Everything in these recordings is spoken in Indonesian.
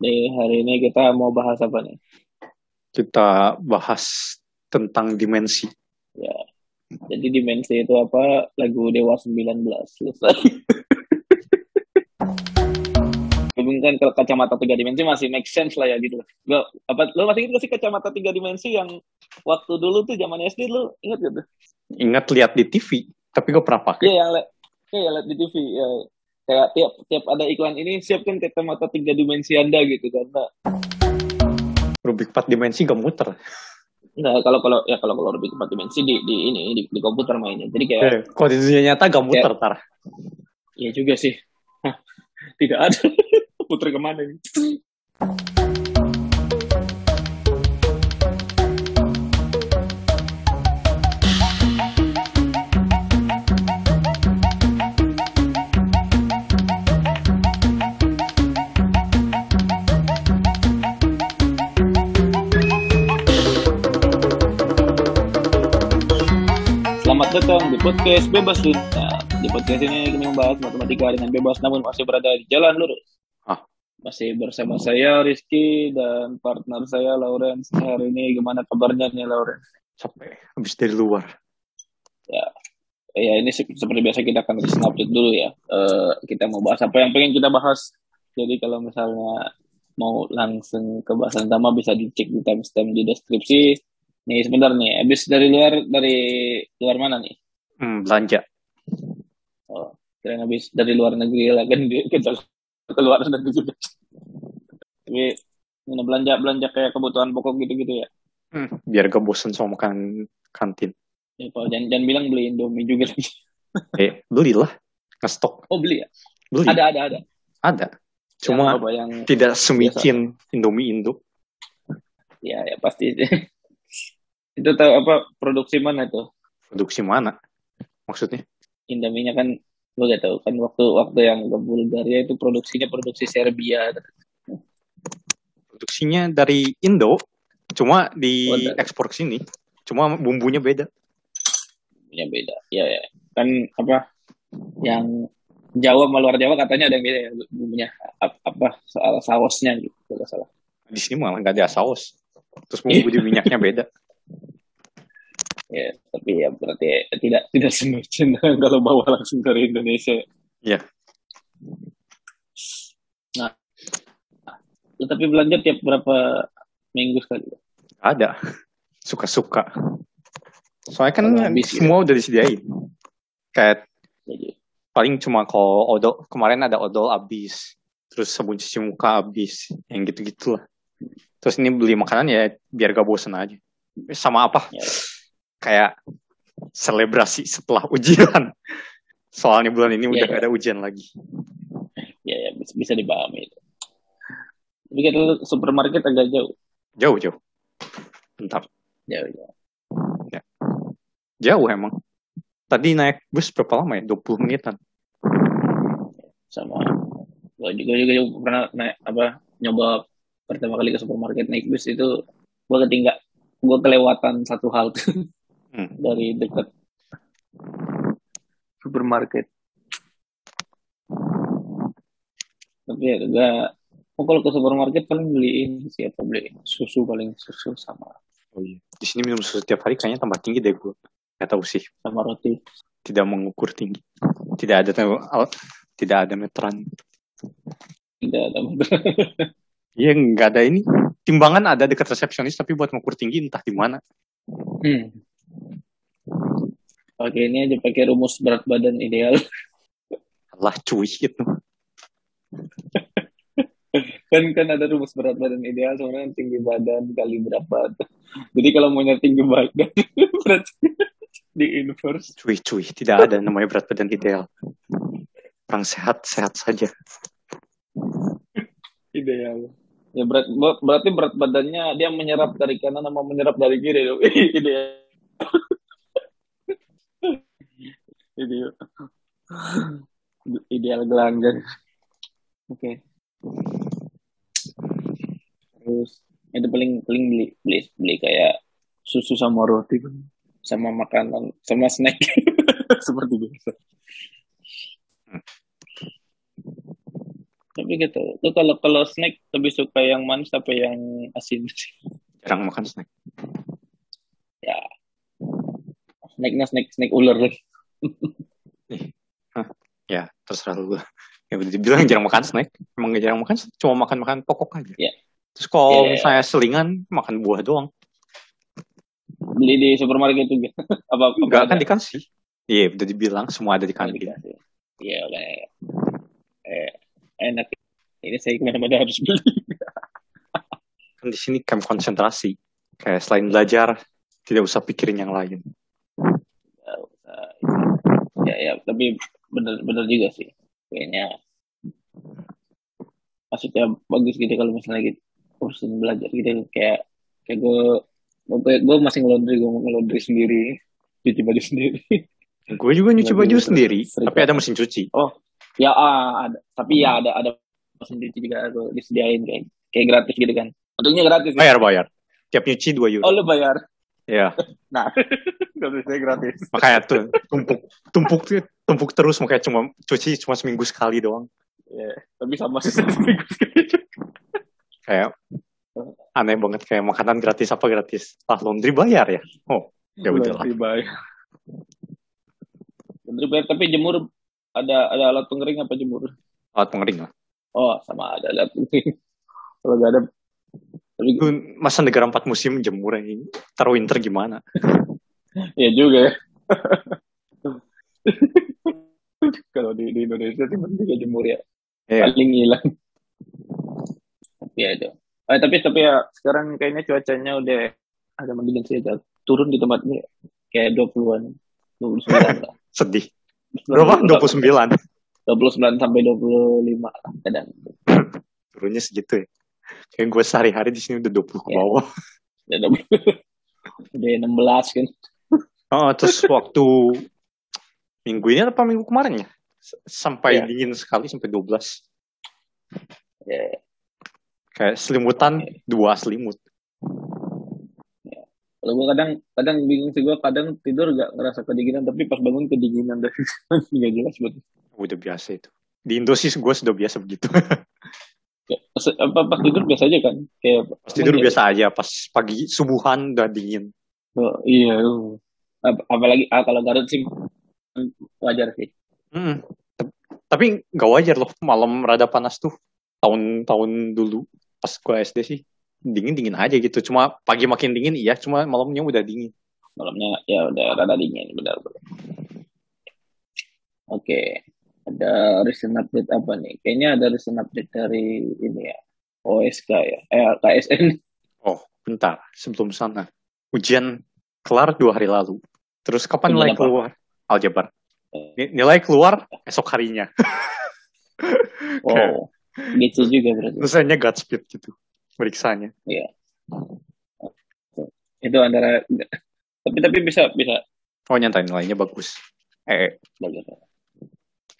Di hari ini kita mau bahas apa nih? Kita bahas tentang dimensi. Ya. Jadi dimensi itu apa? Lagu Dewa 19 selesai. Hubungkan ke kacamata tiga dimensi masih make sense lah ya gitu. Gak, apa lo masih ingat sih kacamata tiga dimensi yang waktu dulu tuh zaman SD lo ingat gitu? Ingat lihat di TV, tapi gue pernah pakai. Iya yang lihat, iya lihat di TV. Ya. Kayak tiap tiap ada iklan ini siapkan kacamata tiga dimensi anda gitu karena Rubik 4 dimensi gak muter. Nah, kalau kalau ya kalau kalau lebih empat dimensi di di ini di, di komputer mainnya. Jadi kayak Eh, kalau di dunia nyata gak muter, Tar. Iya juga sih. Hah, Tidak ada. Puter ke mana nih? Datang di podcast Bebas Dunia. Di podcast ini kami membahas matematika dengan bebas namun masih berada di jalan lurus. Ah. Masih bersama saya Rizky dan partner saya Lawrence. Hari ini gimana kabarnya nih Lawrence? Capek. Habis dari luar. Ya ini se- seperti biasa kita akan update dulu ya. Eh, kita mau bahas apa yang pengen kita bahas. Jadi kalau misalnya mau langsung ke bahasan utama bisa dicek di timestamp di deskripsi. Nih sebentar nih, habis dari luar dari luar mana nih? Hmm, belanja. Oh, kira habis dari luar negeri lah kan kita keluar negeri juga. Tapi mana belanja belanja kayak kebutuhan pokok gitu-gitu ya. Hmm, biar gak bosen sama makan kantin. Ya, kalau jangan, jangan bilang beli Indomie juga lagi. Eh, belilah. Ngestok. Oh beli ya? Beli. Ada ada ada. Ada. Cuma yang, apa, yang tidak semicin Indomie Indo. ya ya pasti itu tahu apa produksi mana itu Produksi mana? Maksudnya? Indominya kan lo gak tahu kan waktu waktu yang ke Bulgaria itu produksinya produksi Serbia Produksinya dari Indo. Cuma Oh, di dari- ekspor ke sini. Cuma bumbunya beda. ya beda ya, ya kan apa yang Jawa sama luar Jawa katanya ada yang beda ya bumbunya Ap- apa soal sausnya gitu kalau salah Di sini malah nggak ada saus. Terus bumbu di minyaknya beda. ya tapi ya berarti tidak tidak semicin kalau bawa langsung dari Indonesia Iya. nah tapi belanja tiap berapa minggu sekali Ada. Suka-suka. Soalnya kan habis semua udah disediain. Kayak jadi paling cuma kalau odol kemarin ada odol habis. Terus sabun cuci muka habis. Yang gitu-gitu lah. Terus ini beli makanan ya biar gak bosen aja. Sama apa? Ya. Kayak selebrasi setelah ujian. Soalnya bulan ini udah Ya, gak ada ujian lagi. ya, ya bisa, bisa dipahami itu. Tapi lu supermarket agak jauh. Jauh-jauh. Bentar. Jauh, jauh. Jauh emang. Tadi naik bus berapa lama ya? 20 menitan. Sama gua juga juga juga pernah naik apa nyoba pertama kali ke supermarket naik bus itu gua ketinggal gua kelewatan satu hal Hmm. dari dekat supermarket. Tapi ya enggak Oh, kalau ke supermarket paling beliin siapa beli susu paling susu sama Oh iya. Di sini minum susu tiap hari kayaknya tambah tinggi deh gue. Gak tahu sih. sama roti. Tidak mengukur tinggi. Tidak ada tidak ada meteran. Tidak ada Iya nggak ada ini. Timbangan ada dekat resepsionis tapi buat mengukur tinggi entah di mana. Hmm. Pakai ini aja pakai rumus berat badan ideal. Lah cuy gitu. kan kan ada rumus berat badan ideal sebenarnya tinggi badan kali berapa. Jadi kalau mau nyari tinggi badan berarti di inverse. Cuy cuy. Tidak ada namanya berat badan ideal. Orang sehat sehat saja. Ideal. Ya berat ber- berarti berat badannya dia menyerap dari kanan sama menyerap dari kiri dong. Ideal. Ideal. Ideal gelanggang. Oke. Terus itu paling paling beli beli beli kayak susu sama roti sama makanan sama snack seperti biasa. Tapi tapi gitu. Lu kalau kalau snack lebih suka yang manis apa yang asin? Jarang makan snack. Ya. Snacknya snack snack ular. Ya, terserah lu. Ya udah dibilang jarang makan snack. Emang gak jarang makan, cuma makan-makan pokok aja. Iya. Terus kalau Iya. misalnya selingan, makan buah doang. Beli di supermarket juga. apa apa Enggak kan dikasih. Iya, udah dibilang semua ada di kantin. Iya, kayak eh, enak. Ini saya ke mana-mana harus beli. Kan di sini camp konsentrasi. Kayak selain belajar, tidak usah pikirin yang lain. Ya ya tapi bener bener juga sih kayaknya maksudnya bagus gitu kalau misalnya gitu urusan belajar gitu kayak kayak gue gue gue masih ngelondri gue ngelondri sendiri cuci baju sendiri Gue juga nyuci baju sendiri, tapi ada mesin cuci. ya ah, ada tapi ya ada ada mesin cuci juga aku disediain kayak kayak gratis gitu kan untungnya gratis ya. Bayar, bayar. Tiap nyuci 2 euro. oh lu bayar Ya, nah bisa gratis makanya tuh tumpuk tumpuk tumpuk terus makanya cuma cuci cuma seminggu sekali doang. ya tapi sama sih seminggu sekali Kayak aneh banget kayak makanan gratis apa gratis. Ah, laundry bayar ya. Oh, ya udahlah. Laundry bayar. Laundry bayar, tapi jemur ada ada alat pengering apa jemur? Alat pengering lah. Oh, sama ada alat pengering. Kalau nggak ada, tapi Masa negara empat musim jemur ini? Taruh winter gimana? ya juga ya. Kalau di, di Indonesia sih mending juga jemur ya, Iya. paling hilang. Tapi ya itu. Eh, tapi tapi ya sekarang kayaknya cuacanya udah ada mendingan sih, turun di tempat ini kayak 20-an, 29 lah. Sedih. Berapa? 29. 29 sampai 25 lah kadang. Turunnya segitu ya. Kayak gue sehari-hari di sini udah 20 ke Ya. bawah. Udah 20. Udah 16 kan. Oh, terus waktu minggu ini apa minggu kemarin ya? Sampai Iya. dingin sekali sampai 12. Ya, Kayak selimutan dua selimut. kalau gue kadang kadang bingung sih gue kadang tidur gak ngerasa kedinginan tapi pas bangun kedinginan dari nggak jelas buat Udah biasa itu. Di Indo sih gue sudah biasa begitu. apa, pas tidur biasa aja kan kayak Pas tidur emang biasa aja. Pas pagi subuhan udah dingin. ya, oh, iya. Ap- apalagi ah, kalau Garut sih wajar sih Mm. T- Tapi nggak wajar loh malam rada panas tuh. Tahun-tahun dulu pas gue SD sih dingin-dingin aja gitu. Cuma pagi makin dingin iya, cuma malamnya udah dingin. malamnya ya udah rada dingin benar benar oke ada recent update apa nih kayaknya ada recent update dari ini ya OSK ya eh KSN Oh, bentar. Sebelum sana. Ujian kelar dua hari lalu. Terus kapan nilai apa? keluar? Aljabar. Eh. Ni- Nilai keluar esok harinya. wow gitu juga berarti Terusnya Godspeed gitu. Periksanya. itu antara tapi tapi bisa bisa Oh, nyantai nilainya bagus. Eh, bagus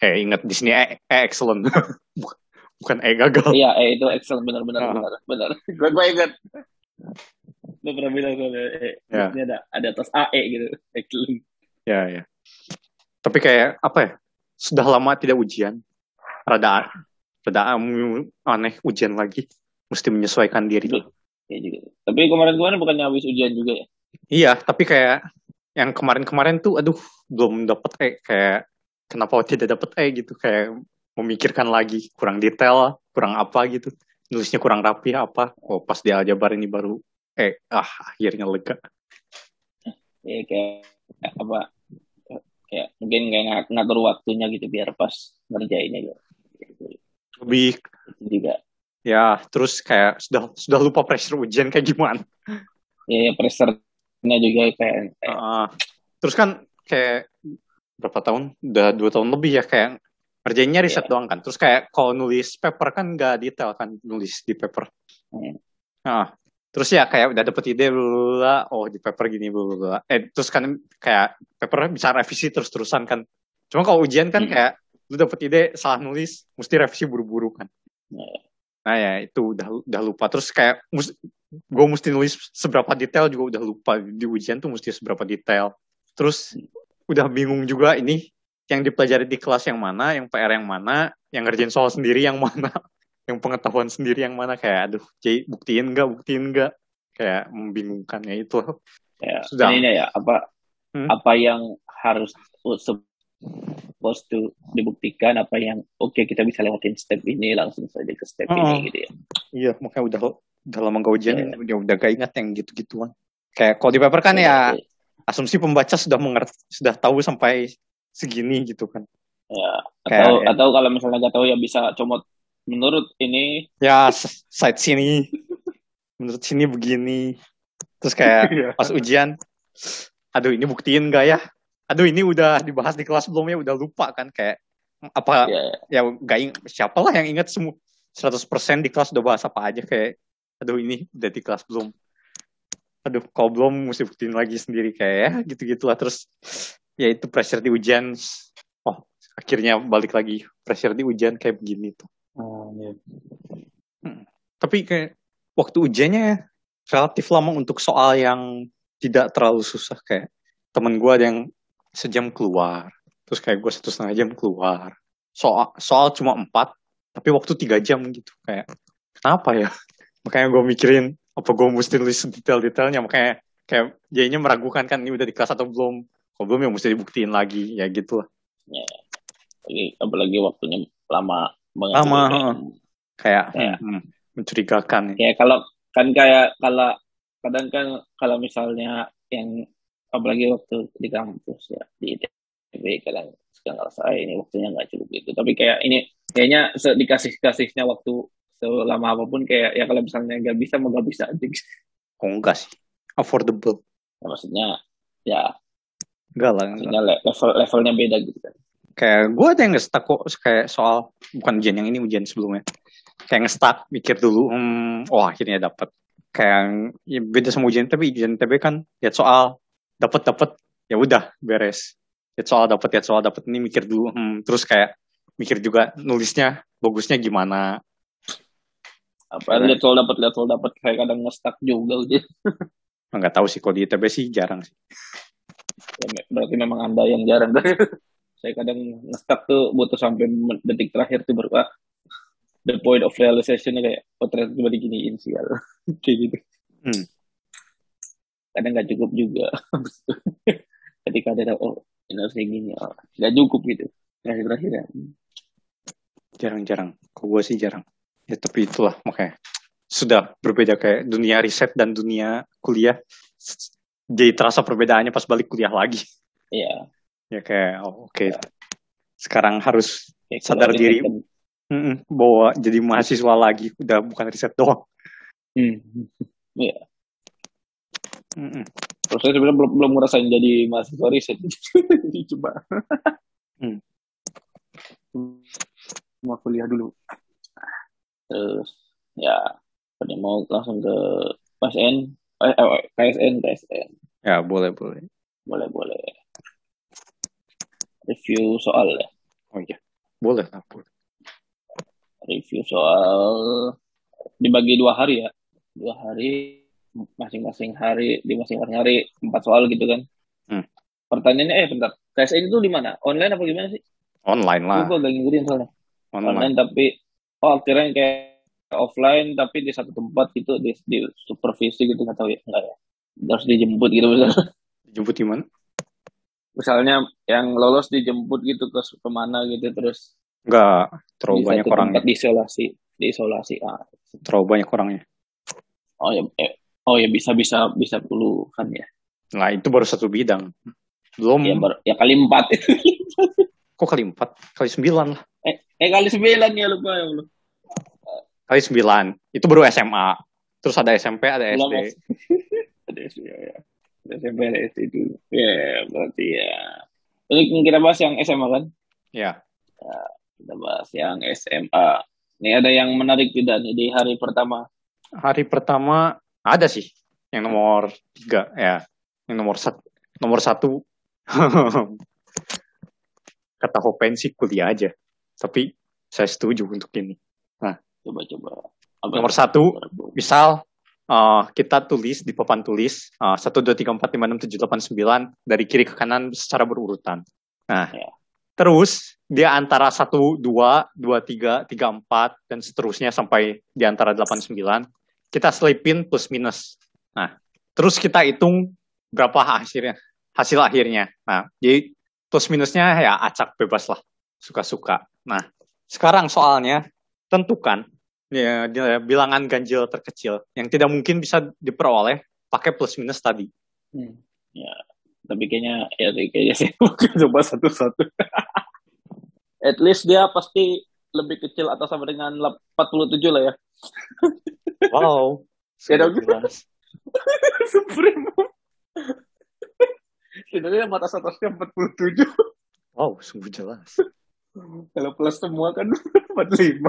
eh ingat di sini eh, eh excellent. Bukan- eh gagal. iya eh itu excellent benar benar Ah. benar benar gue gue ingat lu pernah bilang soalnya eh, Ya. ini ada ada atas AE gitu excellent Ya, ya. Tapi kayak apa ya? Sudah lama tidak ujian. Rada rada aneh ujian lagi. Mesti menyesuaikan diri. ya juga tapi kemarin-kemarin bukannya habis ujian juga ya Iya, tapi kayak yang kemarin-kemarin tuh, aduh, belum dapet E. Kayak kenapa tidak dapet E gitu? Kayak memikirkan lagi, kurang detail, kurang apa gitu. Nulisnya kurang rapi apa. Oh, pas di aljabar ini baru E. Ah, akhirnya lega. ya kayak apa kayak mungkin kayak ng- ngatur waktunya gitu biar pas ngerjainnya gitu. Lebih, juga ya, terus kayak sudah sudah lupa pressure ujian kayak gimana. ya, ya pressure-nya juga kayak, kayak Ah, terus kan kayak berapa tahun? Udah dua tahun lebih ya kayak ngerjainnya riset doang kan. Terus kayak kalau nulis paper kan nggak detail kan nulis di paper. Hmm. Nah, terus ya kayak udah dapet ide bla oh di paper gini bla. Eh terus kan kayak paper bisa revisi terus terusan kan. Cuma kalau ujian kan Hmm. kayak lu dapet ide salah nulis mesti revisi buru-buru kan. Nah. Nah ya itu udah udah lupa terus kayak mus, gue mesti nulis seberapa detail juga udah lupa di ujian tuh mesti seberapa detail. Terus udah bingung juga ini yang dipelajari di kelas yang mana, yang PR yang mana, yang ngerjain soal sendiri yang mana. yang pengetahuan sendiri yang mana kayak aduh J buktiin nggak buktiin nggak kayak membingungkan ya itu Ya, Sudah. ini ya apa Hmm? apa yang harus supposed to dibuktikan, apa yang oke kita bisa lewatin step ini langsung saja ke step Oh. ini gitu ya. iya makanya udah udah lama gak ujian Iya. udah udah gak ingat yang gitu-gituan kayak kalau di paper kan ya asumsi pembaca sudah mengerti sudah tahu sampai segini gitu kan. Ya, Kayak- atau atau kalau misalnya nggak tahu ya bisa comot menurut ini. Ya side sini. Menurut sini begini. Terus kayak Iya. pas ujian aduh ini buktiin gak ya? Aduh ini udah dibahas di kelas belum ya? Udah lupa kan? Kayak apa ya ya gak ing siapa lah yang ingat semua 100% di kelas udah bahas apa aja. Kayak aduh ini udah di kelas belum aduh kalau belum mesti buktiin lagi sendiri kayak ya gitu-gitulah. Terus ya itu pressure di ujian oh akhirnya balik lagi. Pressure di ujian kayak begini tuh. Oh, iya. tapi kayak waktu ujiannya relatif lama untuk soal yang tidak terlalu susah. Kayak temen gue ada yang sejam keluar. Terus kayak gue satu setengah jam keluar. Soal soal cuma empat tapi waktu tiga jam gitu. Kayak kenapa ya? Makanya gue mikirin apa gue mesti nulis detail-detailnya makanya kayak jadinya meragukan kan ini udah di kelas atau belum kalau belum ya mesti dibuktiin lagi ya gitu lah Apalagi, apalagi waktunya lama banget. Lama, gitu. heeh. kayak Ya. hmm, mencurigakan Kayak kalau kan kayak kalau kadang kan kalau misalnya yang apalagi waktu di kampus ya di ITB kadang suka ngerasa "Ah, ini waktunya nggak cukup gitu. Tapi kayak ini kayaknya dikasih kasihnya waktu selama apa pun kayak ya kalau misalnya nggak bisa mau nggak bisa aja. kok enggak sih? Affordable. Ya, maksudnya ya. Enggak lah enggak. maksudnya le- level levelnya beda gitu kan. kayak gue ada yang ngestak kok kayak soal bukan ujian yang ini ujian sebelumnya. Kayak ngestak mikir dulu hmm oh akhirnya dapat kayak ya beda sama ujian tapi ujian TB kan lihat soal dapat dapat ya udah beres. Lihat soal dapat lihat soal dapat ini mikir dulu hmm, terus kayak mikir juga nulisnya bagusnya gimana Apa lihat soal dapat lihat soal dapat kayak kadang ngestak juga ujian. nggak tahu sih kalau di ITB sih jarang sih. Ya, berarti memang anda yang jarang. Saya kadang ngestak tuh butuh sampai detik terakhir tuh baru ah, the point of realization kayak oh ternyata cuma diginiin sih kayak gitu. Hmm. kadang nggak cukup juga. Ketika ada oh ini harus kayak gini oh, nggak cukup gitu. Terakhir terakhir ya. Jarang-jarang. Kok gue sih jarang ya tapi itulah makanya. Sudah berbeda kayak dunia riset dan dunia kuliah. Jadi terasa perbedaannya pas balik kuliah lagi. Iya. Ya kayak oh, oke. Sekarang harus kayak Sadar diri. mm-mm, bawa jadi mahasiswa lagi. Udah bukan riset doang. Hmm. Mm-mm. Terus saya sebenarnya belum belum ngerasain jadi mahasiswa riset. Jadi coba. Hmm. mau kuliah dulu terus ya pada mau langsung ke KSN eh, eh, KSN KSN ya boleh boleh. Boleh boleh. Review soal ya. Oh iya. Boleh lah boleh. Review soal dibagi dua hari ya. Dua hari masing-masing hari di masing-masing hari empat soal gitu kan. Hmm. pertanyaannya eh bentar. KSN itu di mana? Online apa gimana sih? Online lah. Gue lagi ngikutin soalnya. Online. Online tapi oh akhirnya kayak offline tapi di satu tempat gitu di, di supervisi gitu nggak tahu ya nggak ya. Harus dijemput gitu misalnya. Jemput di mana? Misalnya yang lolos dijemput gitu ke ke mana gitu terus Enggak, terlalu di banyak orangnya. tempat diisolasi diisolasi ah. Terlalu banyak orangnya. oh ya eh, oh ya bisa bisa bisa puluhan ya. Nah, itu baru satu bidang. Belum, ya, ber, ya kali empat kok kali empat? Kali sembilan lah. eh, eh kali sembilan ya lupa ya Allah. Kali sembilan. Itu baru SMA. Terus ada SMP, ada SD. Ada SD ya ada SMP ada SD dulu ya berarti ya ini kita bahas yang SMA kan Ya, kita bahas yang SMA ini ada yang menarik tidak nih di hari pertama hari pertama ada sih. Yang nomor tiga, ya. Yang nomor satu. Nomor satu, kata Hopen sih kuliah aja. Tapi saya setuju untuk ini. coba coba Apa Nomor satu, misal uh, kita tulis di papan tulis uh, satu dua tiga empat lima enam tujuh delapan sembilan dari kiri ke kanan secara berurutan. Nah, Ya. terus dia antara 1, 2, 2, 3, 3, 4, dan seterusnya sampai di antara 8, 9. Kita selipin plus minus. Nah, terus kita hitung berapa hasilnya. Hasil akhirnya. Nah, jadi plus minusnya ya acak bebas lah. Suka-suka. Nah, sekarang soalnya tentukan ya, bilangan ganjil terkecil yang tidak mungkin bisa diperoleh pakai plus minus tadi. Hmm. Ya, tapi kayaknya ya kayaknya sih coba satu-satu. At least dia pasti lebih kecil atau sama dengan 47 lah ya. Wow. Ya dong. Supreme. Sebenarnya batas atasnya 47. Wow, sungguh jelas. Kalau plus semua kan 45.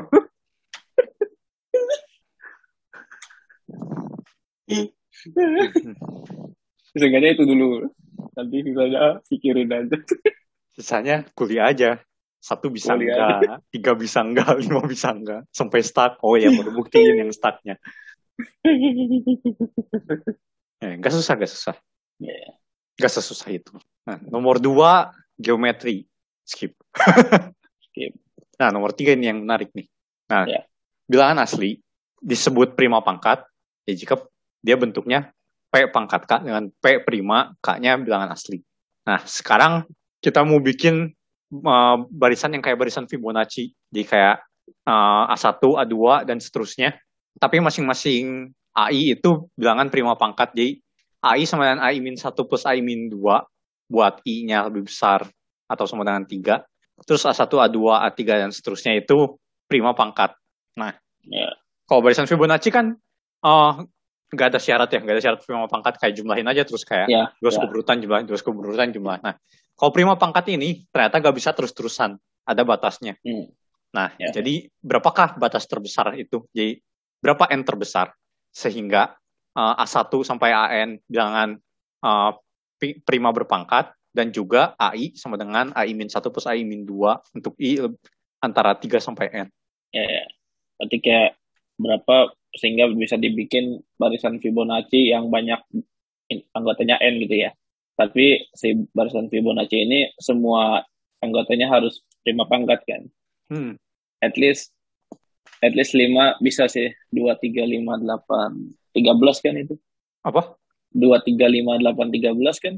Seenggaknya itu dulu. Nanti sisanya pikirin aja. Sisanya kuliah aja. Satu bisa kuliah enggak, aja. tiga bisa enggak, lima bisa enggak. Sampai start. Oh ya, baru buktiin yang startnya. eh, gak susah, gak susah. Yeah. Gak sesusah itu. Nah, nomor dua, geometri. Skip. Skip. Nah, nomor tiga ini yang menarik nih. Nah, yeah. bilangan asli disebut prima pangkat ya jika dia bentuknya P pangkat K dengan P prima, K-nya bilangan asli. Nah, sekarang kita mau bikin uh, barisan yang kayak barisan Fibonacci. Jadi kayak uh, A1, A2, dan seterusnya. Tapi masing-masing AI itu bilangan prima pangkat. Jadi AI sama dengan AI min 1 plus AI min 2 buat I-nya lebih besar atau sama dengan 3. Terus A1, A2, A3, dan seterusnya itu prima pangkat. Nah, yeah. kalau barisan Fibonacci kan uh, nggak ada syarat ya, nggak ada syarat prima pangkat kayak jumlahin aja terus kayak yeah, dua yeah. berurutan jumlah, dua berurutan jumlah. Nah, kalau prima pangkat ini ternyata nggak bisa terus-terusan, ada batasnya. Hmm. Nah, yeah. jadi berapakah batas terbesar itu? Jadi berapa n terbesar sehingga uh, A1 sampai AN bilangan uh, prima berpangkat dan juga AI sama dengan AI min 1 plus AI min 2 untuk I antara 3 sampai N. Ya, ya. Berarti kayak berapa sehingga bisa dibikin barisan Fibonacci yang banyak anggotanya n gitu ya. Tapi si barisan Fibonacci ini semua anggotanya harus prima pangkat kan. Hmm. At least at least 5 bisa sih. 2 3 5 8 13 kan itu. Apa? 2 3 5 8 13 kan?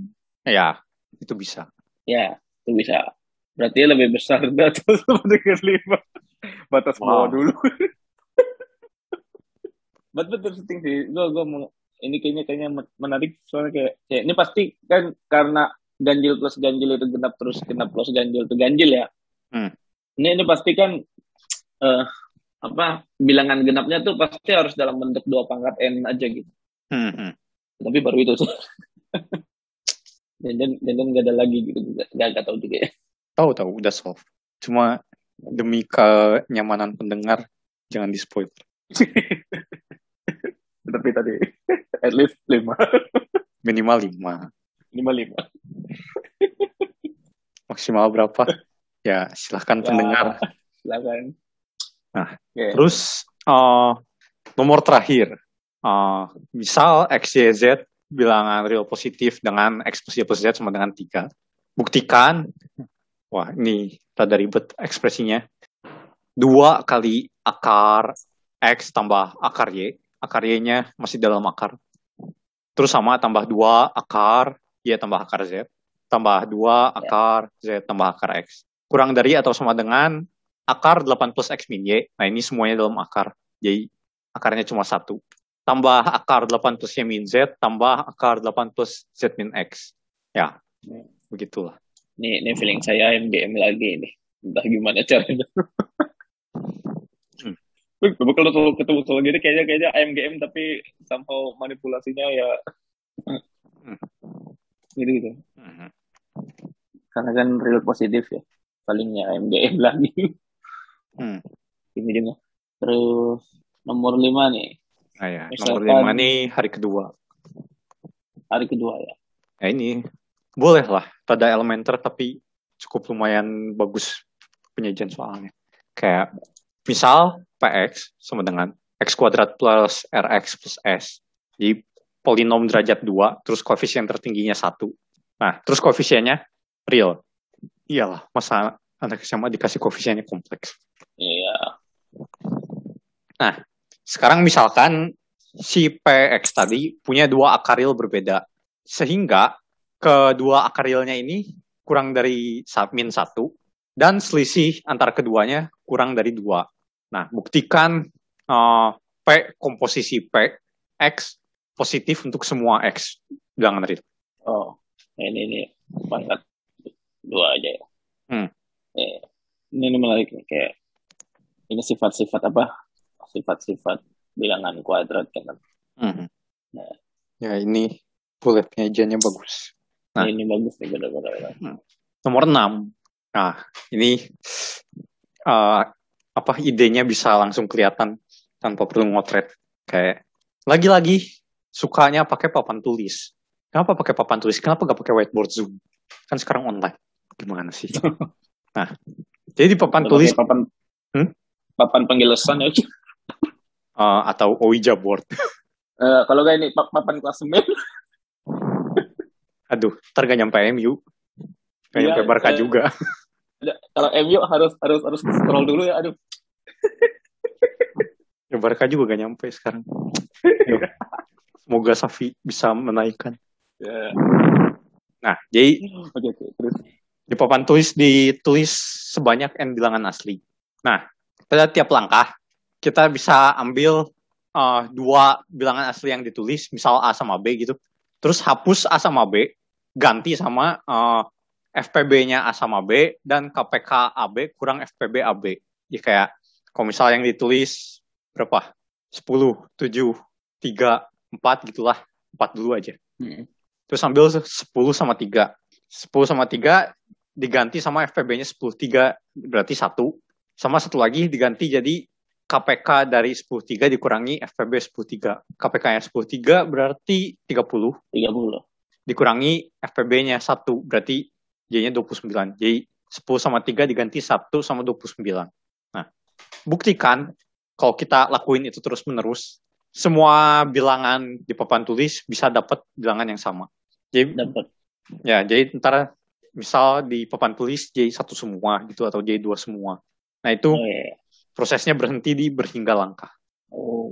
Ya, itu bisa. Ya, itu bisa. Berarti lebih besar dari 5. Batas wow. bawah dulu but but interesting sih gue gue ini kayaknya kayaknya menarik soalnya kayak ya, ini pasti kan karena ganjil plus ganjil itu genap terus genap plus ganjil itu ganjil ya hmm. ini ini pasti kan uh, apa bilangan genapnya tuh pasti harus dalam bentuk dua pangkat n aja gitu. Hmm, hmm. tapi baru itu sih. Dan dan dan nggak ada lagi gitu. Nggak nggak tahu juga. Ya tahu tahu. Udah solve. Cuma demi kenyamanan pendengar jangan di spoil tapi tadi. At least lima. Minimal lima. Minimal lima. Maksimal berapa? Ya silahkan ya, pendengar. Silahkan nah okay. terus uh, nomor terakhir uh, misal x y z bilangan real positif dengan x plus y plus z sama dengan tiga buktikan wah ini rada ribet ekspresinya dua kali akar x tambah akar y akar Y-nya masih dalam akar. Terus sama tambah 2 akar Y tambah akar Z. Tambah 2 akar Z tambah akar X. Kurang dari atau sama dengan akar 8 plus X min Y. Nah ini semuanya dalam akar. Jadi akarnya cuma satu. Tambah akar 8 plus Y min Z, tambah akar 8 plus Z min X. Ya, begitulah. Ini, ini feeling saya MGM lagi ini. Entah gimana caranya. Tapi kalau ketemu soal gini kayaknya kayaknya AMGM tapi somehow manipulasinya ya gitu gitu. Hmm. Karena kan real positif ya. Palingnya AMGM lagi. Hmm. Ini juga. Terus nomor lima nih. Ah, ya. nomor lima nih hari kedua. Hari kedua ya. Ya ini boleh lah. Pada elementer tapi cukup lumayan bagus penyajian soalnya. Kayak misal Px sama dengan x kuadrat plus rx plus s. Jadi polinom derajat 2, terus koefisien tertingginya 1. Nah, terus koefisiennya real. Iyalah, masa anak SMA dikasih koefisiennya kompleks. Iya. Sekarang misalkan si PX tadi punya dua akaril berbeda. Sehingga kedua akarilnya ini kurang dari min satu dan selisih antara keduanya kurang dari dua. Nah, buktikan eh, P komposisi P X positif untuk semua X bilangan real. Oh, ini ini pangkat dua aja ya. Hmm. Eh, ini, ini menarik nih kayak ini sifat-sifat apa? Sifat-sifat bilangan kuadrat kan. Mhm. Nah. Ya ini bulletnya ejanya bagus. Nah. Ini bagus nih benar-benar. Nomor 6. Nah, ini eh, apa idenya bisa langsung kelihatan tanpa perlu ngotret. Kayak lagi-lagi sukanya pakai papan tulis. Kenapa pakai papan tulis? Kenapa gak pakai whiteboard Zoom? Kan sekarang online. Gimana sih? nah, jadi di papan tulis papan Hmm? papan penjelasan ya. Eh, atau Ouija board. Eh, kalau kayak ini pap- papan klasemen Aduh, ntar gak nyampe MU. Gak nyampe Barca eh. juga. kalau MU harus harus harus scroll dulu ya aduh Ya Barca juga gak nyampe sekarang. Yuk. Semoga Safi bisa menaikkan. Ya, Nah, jadi oke oke terus di papan tulis ditulis sebanyak n bilangan asli. Nah, pada tiap langkah kita bisa ambil uh, dua bilangan asli yang ditulis, misal A sama B gitu. Terus hapus A sama B, ganti sama uh, FPB-nya A sama B dan KPK AB kurang FPB AB. Jadi kayak kalau misal yang ditulis berapa? 10, 7, 3, 4 gitulah. 4 dulu aja. Hmm. Terus ambil 10 sama 3. 10 sama 3 diganti sama FPB-nya 10. 3 berarti 1. Sama satu lagi diganti jadi KPK dari 10 3 dikurangi FPB 10 3. KPK-nya 10 3 berarti 30. 30 Dikurangi FPB-nya 1 berarti J-nya 29. Jadi 10 sama 3 diganti 1 sama 29. Nah, buktikan kalau kita lakuin itu terus menerus, semua bilangan di papan tulis bisa dapat bilangan yang sama. Jadi dapat Ya, jadi ntar misal di papan tulis J1 semua gitu atau J2 semua. Nah, itu oh, iya. Prosesnya berhenti di berhingga langkah. oh.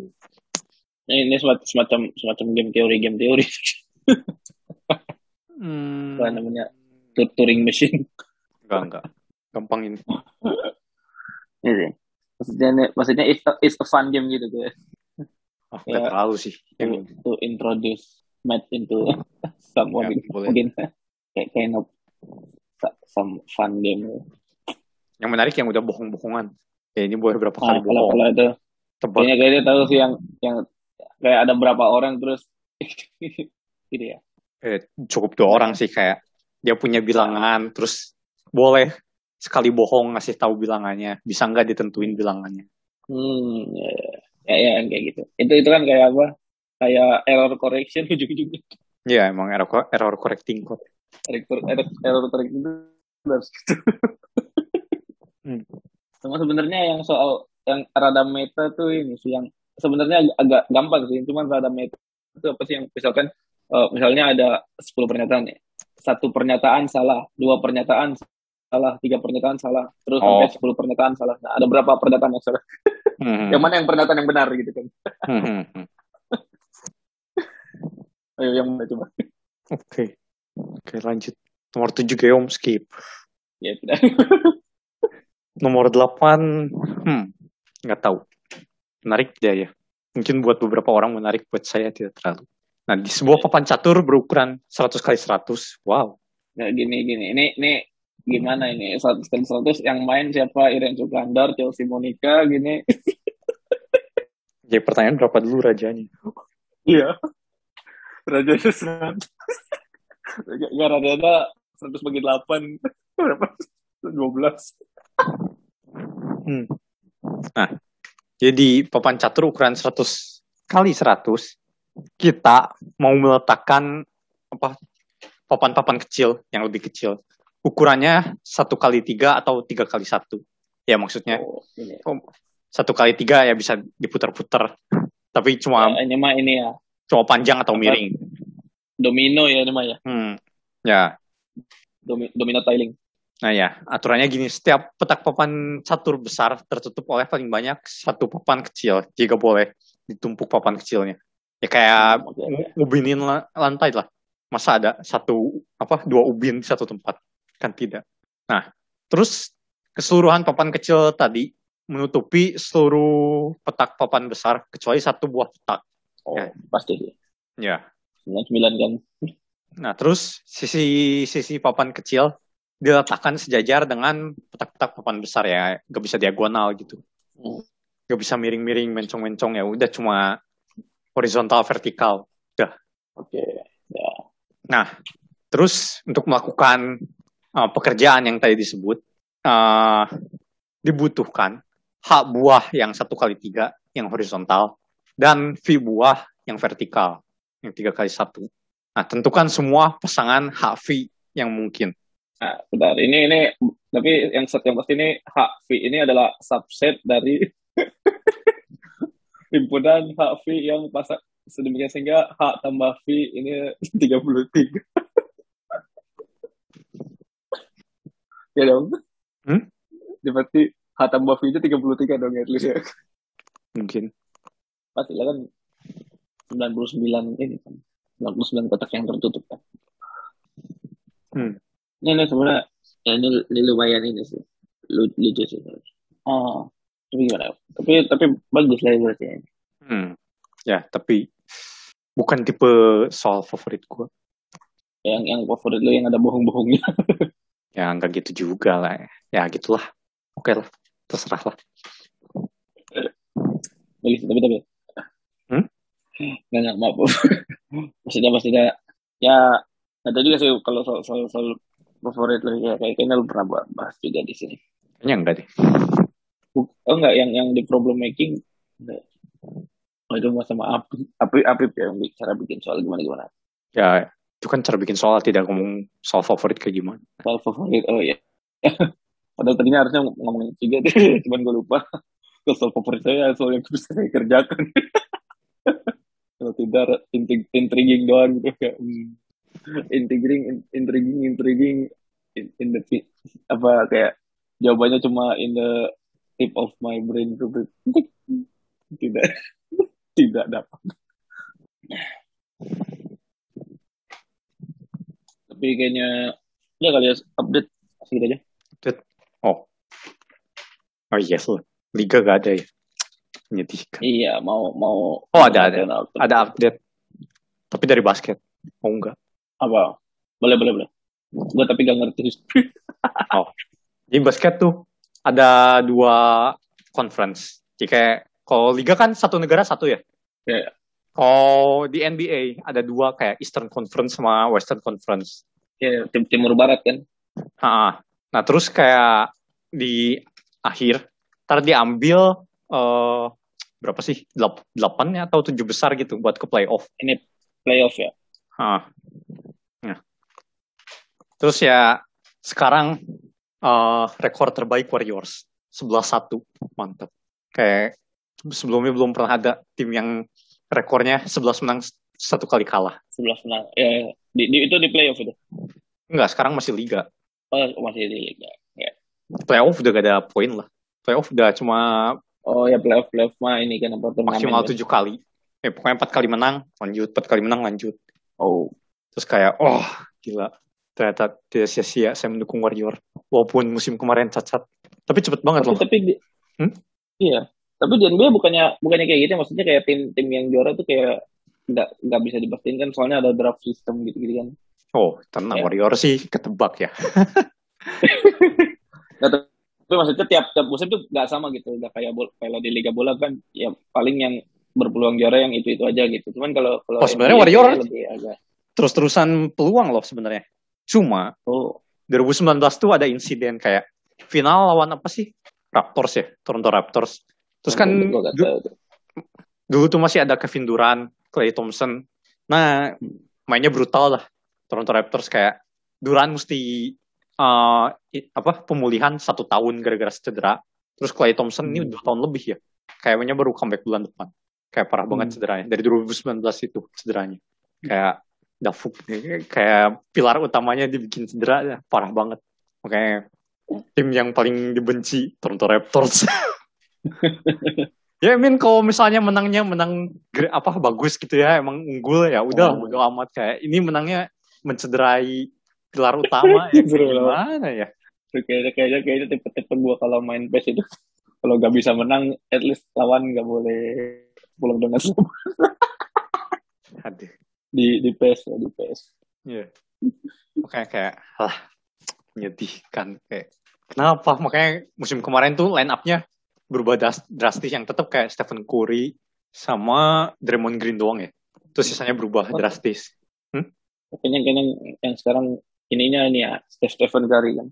Ini, ini semacam semacam game teori game teori Hmm, apa namanya Tur- Turing machine enggak, enggak. Gampang ini. Iya sih. maksudnya maksudnya it's a, it's a fun game gitu tuh Oh, Ya. terlalu sih. to, to introduce math into some Ya, mungkin mungkin kayak kind of some fun game yang menarik yang udah bohong-bohongan. Ya, ini boleh berapa kali nah, bohong. kalau itu Tebak. kayaknya kayaknya tahu sih yang yang kayak ada berapa orang terus gitu ya Eh, cukup dua orang sih kayak dia punya bilangan, terus boleh sekali bohong ngasih tahu bilangannya. Bisa nggak ditentuin bilangannya. hmm ya ya, ya, ya kayak gitu itu itu kan kayak apa kayak error correction ujung-ujungnya Ya, emang error, error correcting code. error error, error correction itu harus gitu Hmm. Sama sebenarnya yang soal yang rada meta tuh ini sih yang sebenarnya agak, agak gampang sih cuman rada meta itu apa sih yang misalkan eh, misalnya ada 10 pernyataan nih satu pernyataan salah dua pernyataan salah tiga pernyataan salah terus Oh. sampai 10 pernyataan salah nah, ada berapa pernyataan yang salah Hmm, yang mana yang pernyataan yang benar gitu kan hmm, hmm, hmm. ayo yang mana coba Oke. Oke, lanjut. Nomor 7 Geom skip. ya tidak Nomor 8 hmm, nggak tahu. Menarik dia ya. Mungkin buat beberapa orang menarik, buat saya tidak terlalu. Nah, di sebuah papan catur berukuran 100 kali 100. Wow. Nggak gini gini ini ini gimana ini seratus kali seratus yang main siapa Iren Sukandar Chelsea Monica gini Jadi pertanyaan berapa dulu rajanya? Iya. Raja itu seratus. Gak Raja ada seratus bagi delapan. Berapa? Dua belas. Hmm. Nah, jadi papan catur ukuran 100 kali 100, kita mau meletakkan apa papan-papan kecil yang lebih kecil. Ukurannya satu kali tiga atau tiga kali satu. Ya maksudnya Oh, ini. satu kali tiga ya bisa diputar-putar. Tapi cuma Ya, ini mah ini ya. cuma panjang atau miring. Domino ya ini mah ya. Hmm. Ya, Domi- domino tiling. Nah ya, aturannya gini, setiap petak papan catur besar tertutup oleh paling banyak satu papan kecil, jika boleh ditumpuk papan kecilnya. Ya kayak la- lantai lah. Masa ada satu apa dua ubin di satu tempat? Kan tidak. Nah, terus keseluruhan papan kecil tadi menutupi seluruh petak papan besar kecuali satu buah petak. Oh, Ya. pasti. Ya. 99 kan. Nah, terus sisi sisi papan kecil diletakkan sejajar dengan petak-petak papan besar ya, gak bisa diagonal gitu. Hmm. Gak bisa miring-miring, mencong-mencong ya, udah cuma horizontal vertikal. Oke. Ya. Nah, terus untuk melakukan uh, pekerjaan yang tadi disebut, uh, dibutuhkan hak buah yang satu kali tiga, yang horizontal, dan V buah yang vertikal, yang tiga kali satu. Nah, tentukan semua pasangan hak V yang mungkin. Nah, bentar. Ini ini tapi yang set yang pasti ini hak V ini adalah subset dari himpunan hak V yang pasang sedemikian sehingga hak tambah V ini 33. ya dong. Hmm? Jadi pasti hak tambah V itu 33 dong ya at least ya. Mungkin. Pasti lah kan 99 ini kan. 99 kotak yang tertutup kan. Hmm. Ini, ini sebenarnya ya ini, ini lumayan ini sih. Lu- Lucu sih. Oh, tapi gimana? Tapi tapi bagus lah berarti ya. Hmm. Ya, tapi bukan tipe soal favorit gue. Yang yang favorit lu yang ada bohong-bohongnya. Ya, nggak gitu juga lah. Ya, gitulah. Oke lah. Terserah lah. Bagus tapi tapi. Hmm? Nggak nggak maaf. maksudnya maksudnya ya ada juga sih kalau soal soal, soal favorit lu ya kayak kayaknya lu pernah bahas juga di sini. Kayaknya enggak deh. Oh enggak yang yang di problem making enggak. Oh itu sama Apip, Apip, Apip ya cara bikin soal gimana gimana. Ya, itu kan cara bikin soal tidak ngomong soal favorit kayak gimana. Soal favorit oh iya. Padahal tadinya harusnya ng- ngomongin juga deh, cuman gue lupa. Kalau soal favorit saya soal yang bisa saya kerjakan. Kalau tidak intrig- intriguing doang gitu kayak hmm, intriguing in- intriguing intriguing in, in the apa kayak jawabannya cuma in the tip of my brain tuh tidak tidak dapat. Tapi kayaknya ya kali ya update segitu aja. Oh. Oh iya, yes, Liga gak ada ya. Menyedihkan. Iya, mau mau Oh, ada, ada. ada Ada update. Tapi dari basket. Oh enggak. Apa? Boleh, boleh, boleh. Gue tapi gak ngerti. Di basket tuh ada dua conference. Jadi kayak kalau liga kan satu negara satu ya. Iya. Kalau di NBA ada dua kayak Eastern Conference sama Western Conference. Ya, tim timur barat kan. Ha, nah terus kayak di akhir ntar diambil eh, berapa sih Delap- delapan ya atau tujuh besar gitu buat ke playoff. Ini playoff ya. Ha. Terus ya sekarang eh, rekor terbaik Warriors 11-1 mantap. Kayak sebelumnya belum pernah ada tim yang rekornya 11 menang satu kali kalah. 11 menang. Ya, di, di- itu di playoff itu. Enggak, sekarang masih liga. Oh, masih di liga. Ya. Playoff udah gak ada poin lah. Playoff udah cuma Oh ya playoff playoff mah ini kan apa maksimal kan? tujuh kali. Ya, pokoknya empat kali menang, lanjut. Empat kali menang, lanjut. Oh, Terus kayak, oh gila. Ternyata tidak sia-sia saya mendukung Warrior. Walaupun musim kemarin cacat. Tapi cepet banget tapi loh. tapi di, Hmm? iya. Tapi di NBA bukannya bukannya kayak gitu, maksudnya kayak tim tim yang juara tuh kayak nggak nggak bisa dipastiin kan soalnya ada draft system gitu gitu kan. Oh, tenang. Ya. Warrior sih ketebak ya. Tapi maksudnya tiap tiap musim tuh nggak sama gitu, nggak kayak bol, kalau di liga bola kan ya paling yang berpeluang juara yang itu itu aja gitu. Cuman kalau kalau Oh, sebenarnya Warrior- lebih agak Terus-terusan peluang loh sebenarnya. Cuma, oh 2019 tuh ada insiden kayak final lawan apa sih? Raptors ya, Toronto Raptors. Terus kan du- dulu tuh masih ada Kevin Durant, Klay Thompson. Nah, mainnya brutal lah. Toronto Raptors kayak Durant mesti i- apa pemulihan satu tahun gara-gara cedera. Terus Klay Thompson ini Hmm. dua tahun lebih ya. Kayaknya baru comeback bulan depan. Kayak parah banget Hmm. cederanya. Dari 2019 itu cederanya. Kayak Dafuk kayak pilar utamanya dibikin cedera ya, parah banget. Makanya tim yang paling dibenci Toronto Raptors. ya, I mean kalau misalnya menangnya menang apa bagus gitu ya, emang unggul ya udah Oh. bodo amat kayak ini menangnya mencederai pilar utama ya gimana ya? kayaknya kayaknya kayaknya tipe-tipe gue kalau main PES itu kalau gak bisa menang at least lawan gak boleh pulang dengan selamat Aduh. Di di PES ya di PES Iya. Makanya kayak lah menyedihkan kayak kenapa makanya musim kemarin tuh line up-nya berubah dras- drastis yang tetap kayak Stephen Curry sama Draymond Green doang ya. Terus sisanya berubah Oh. drastis. kayaknya kayaknya yang sekarang ininya ini ya Steph Stephen Curry kan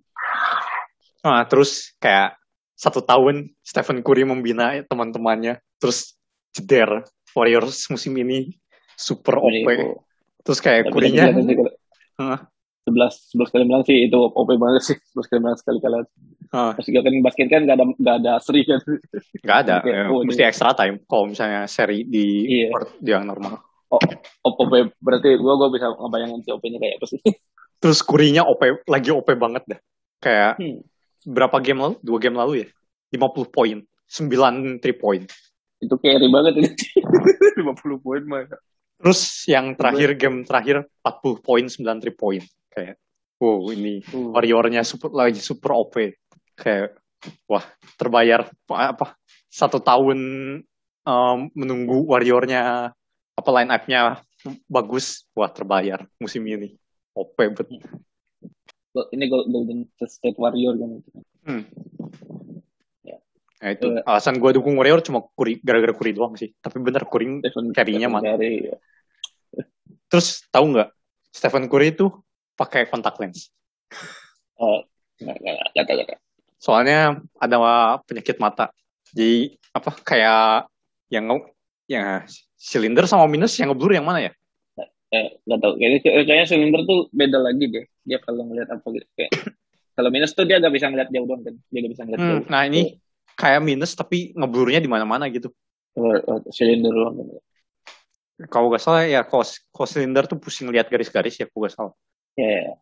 Nah, terus kayak satu tahun Stephen Curry membina teman-temannya, terus jeder Warriors musim ini super OP. Ini, Terus kayak tapi kalau- Hah? sebelas sebelas kali menang sih itu OP banget sih sebelas kali menang sekali kalah ah, pas kan basket kan gak ada gak ada seri kan nggak ada, Oke, ya, oh, mesti extra time. Kalau misalnya seri di Iya. court yang normal. OP berarti gua gua bisa ngebayangin si OP-nya kayak apa sih Terus Curry-nya OP, lagi OP banget dah. Kayak Hmm. berapa game lalu? Dua game lalu ya? 50 poin. 9 3 point. itu carry banget ini 50 poin mah Terus yang terakhir, game terakhir 40 poin, 9 3 point. Kayak, wow ini Uh. Warrior-nya super, lagi super OP. Kayak, wah terbayar apa satu tahun um, menunggu Warrior-nya apa line up-nya bagus, wah terbayar musim ini. OP bet. ini Golden State Warrior kan Hmm. Ya. Nah itu Eh. alasan gue dukung Warrior cuma Curry, gara-gara Curry doang sih. Tapi bener. Stephen Carry-nya Stephen mana? Curry, ya. Terus tahu nggak Stephen Curry itu pakai kontak lens. Oh, tahu nggak tahu. Soalnya ada penyakit mata. Jadi apa kayak yang ya silinder sama minus yang ngeblur yang mana ya? Eh, nggak tahu. Kayaknya kayaknya silinder tuh beda lagi deh. Dia kalau ngeliat apa gitu kayak kalau minus tuh dia nggak bisa ngeliat jauh doang kan. Dia nggak bisa ngeliat Hmm, jauh. nah ini kayak minus tapi ngeblurnya di mana-mana gitu. Silinder kan. Kalau gak salah ya kalau, kalau silinder tuh pusing lihat garis-garis ya kalau gak salah. Ya, ya.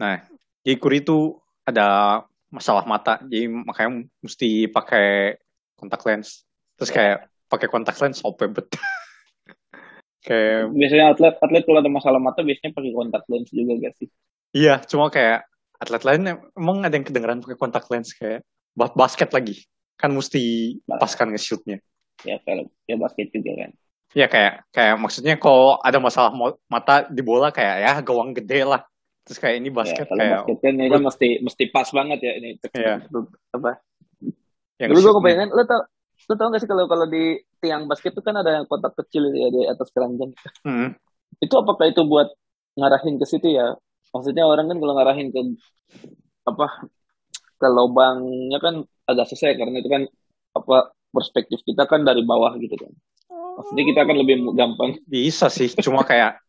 Nah, jadi Curry itu ada masalah mata, jadi makanya mesti pakai kontak lens. Terus kayak pakai kontak lens OP bet. kayak Biasanya atlet atlet kalau ada masalah mata biasanya pakai kontak lens juga gak sih? iya, cuma kayak atlet lain emang ada yang kedengeran pakai kontak lens kayak ba- basket lagi. Kan mesti pas kan nge-shootnya. Ya kalau ya basket juga kan. Ya kayak kayak maksudnya kalau ada masalah mata di bola kayak ya gawang gede lah. Terus kayak ini Ya, basket kalau kayak basket kan ini kan mesti mesti pas banget ya ini. Iya. Apa? yang Dulu gue kebayangin, lo tau, lo tau gak sih kalau kalau di tiang basket itu kan ada yang kotak kecil ya di atas keranjang. Hmm. Itu apakah itu buat ngarahin ke situ ya? Maksudnya orang kan kalau ngarahin ke apa ke lubangnya kan agak susah ya, karena itu kan apa perspektif kita kan dari bawah gitu kan. Maksudnya kita kan lebih gampang. Bisa sih, cuma kayak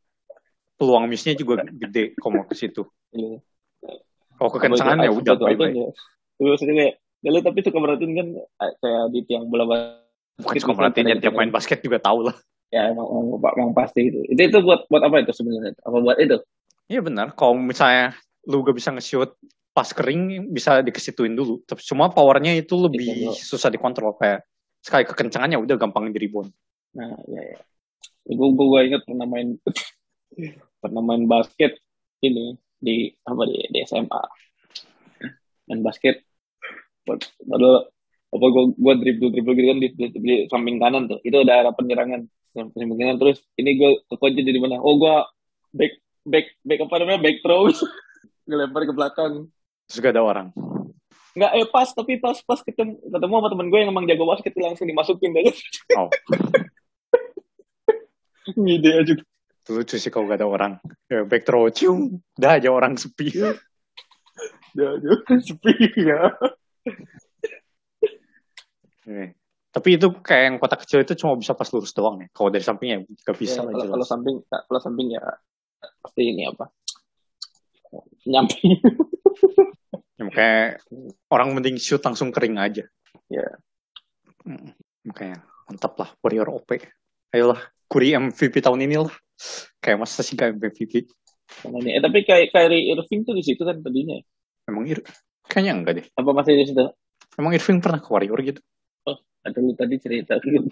peluang missnya juga gede kalau ke situ. Iya. Kalau kekencangan ya udah apa itu bye bye. ya? Terus maksudnya kayak, ya lo tapi suka merhatiin kan eh, kayak di tiang bola basket. Bukan suka merhatiin ya, tiap main basket juga tahu lah. Ya emang, emang, emang pasti itu. Itu itu buat buat apa itu sebenarnya? Apa buat itu? Iya benar, kalau misalnya lu gak bisa nge-shoot pas kering bisa dikesituin dulu. Tapi cuma powernya itu lebih Iya, susah dikontrol kayak sekali kekencangannya udah gampang di rebound. Nah, ya ya. Gue gue ingat pernah main pernah main basket ini di apa di, di SMA. Main basket. Padahal apa gue gue dribble dribble gitu kan di, di, di samping kanan tuh. Itu ada arah penyerangan. Samping kanan terus ini gue kekunci di mana? Oh gue back back back apa namanya back throw. Ngelempar ke belakang. Terus gak ada orang. Nggak eh pas tapi pas pas ketemu ketemu sama temen gue yang emang jago basket langsung dimasukin deh. Oh, Ngide aja. itu lucu sih kalau gak ada orang. Ya, back throw, cium. Udah aja orang sepi. Ya, ya. sepi ya. Eh, Tapi itu kayak yang kotak kecil itu cuma bisa pas lurus doang ya. Kalau dari sampingnya gak bisa Ya, kalau, kalau samping kalau samping ya pasti ini apa nyamping Ya, makanya orang mending shoot langsung kering aja. Ya. Hmm, Makanya mantap lah Warrior OP. Ayolah, Curry MVP tahun ini lah. Kayak masa sih gak MVP? Eh tapi kayak Kyrie Irving tuh di situ kan tadinya ya. Emang Ir kayaknya enggak deh. Apa masih di situ? Emang Irving pernah ke Warrior gitu? Atau lu tadi cerita gitu?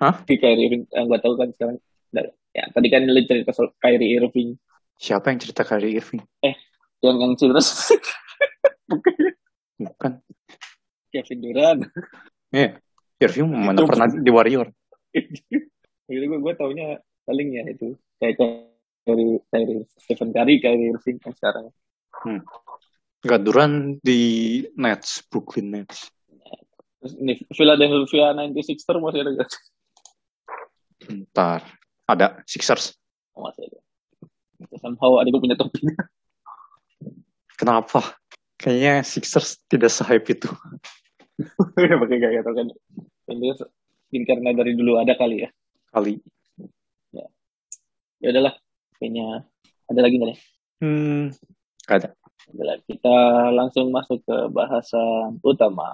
Hah? Di Kyrie Irving, yang gue tahu kan sekarang. Ya, tadi kan lu cerita soal Kyrie Irving. Siapa yang cerita Kyrie Irving? Yang yang cerita Bukan. Kevin Durant. Iya. Irving mana Itu- pernah di Warrior? Gitu gue, gue taunya paling ya itu. Kayak Kyrie, Kyrie, Stephen Curry, Kyrie Irving yang sekarang. Enggak, Duran di Nets, Brooklyn Nets. Terus ini Philadelphia 96er masih ada gak? Bentar. Ada Sixers. Oh, masih ada. Somehow ada gue punya topinya. Kenapa? Kayaknya Sixers tidak se-hype itu. Pakai gaya tau kan. Ini mungkin karena dari dulu ada kali ya. Kali. Ya udahlah. Kayaknya ada lagi nggak nih? Hmm, gak ada. Udahlah, kita langsung masuk ke bahasan utama.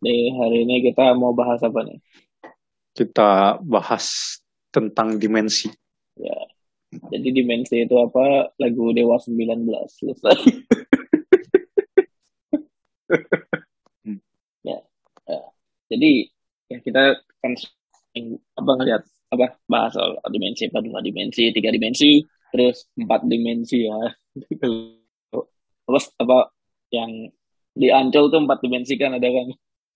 Di hari ini kita mau bahas apa nih? Kita bahas tentang dimensi. Ya. Jadi dimensi itu apa? Lagu Dewa 19 selesai. Hmm. ya, ya. Jadi ya kita kan apa ngeliat apa bahas soal dimensi dua dimensi tiga dimensi terus empat dimensi ya terus apa yang di Ancol tuh empat dimensi kan ada kan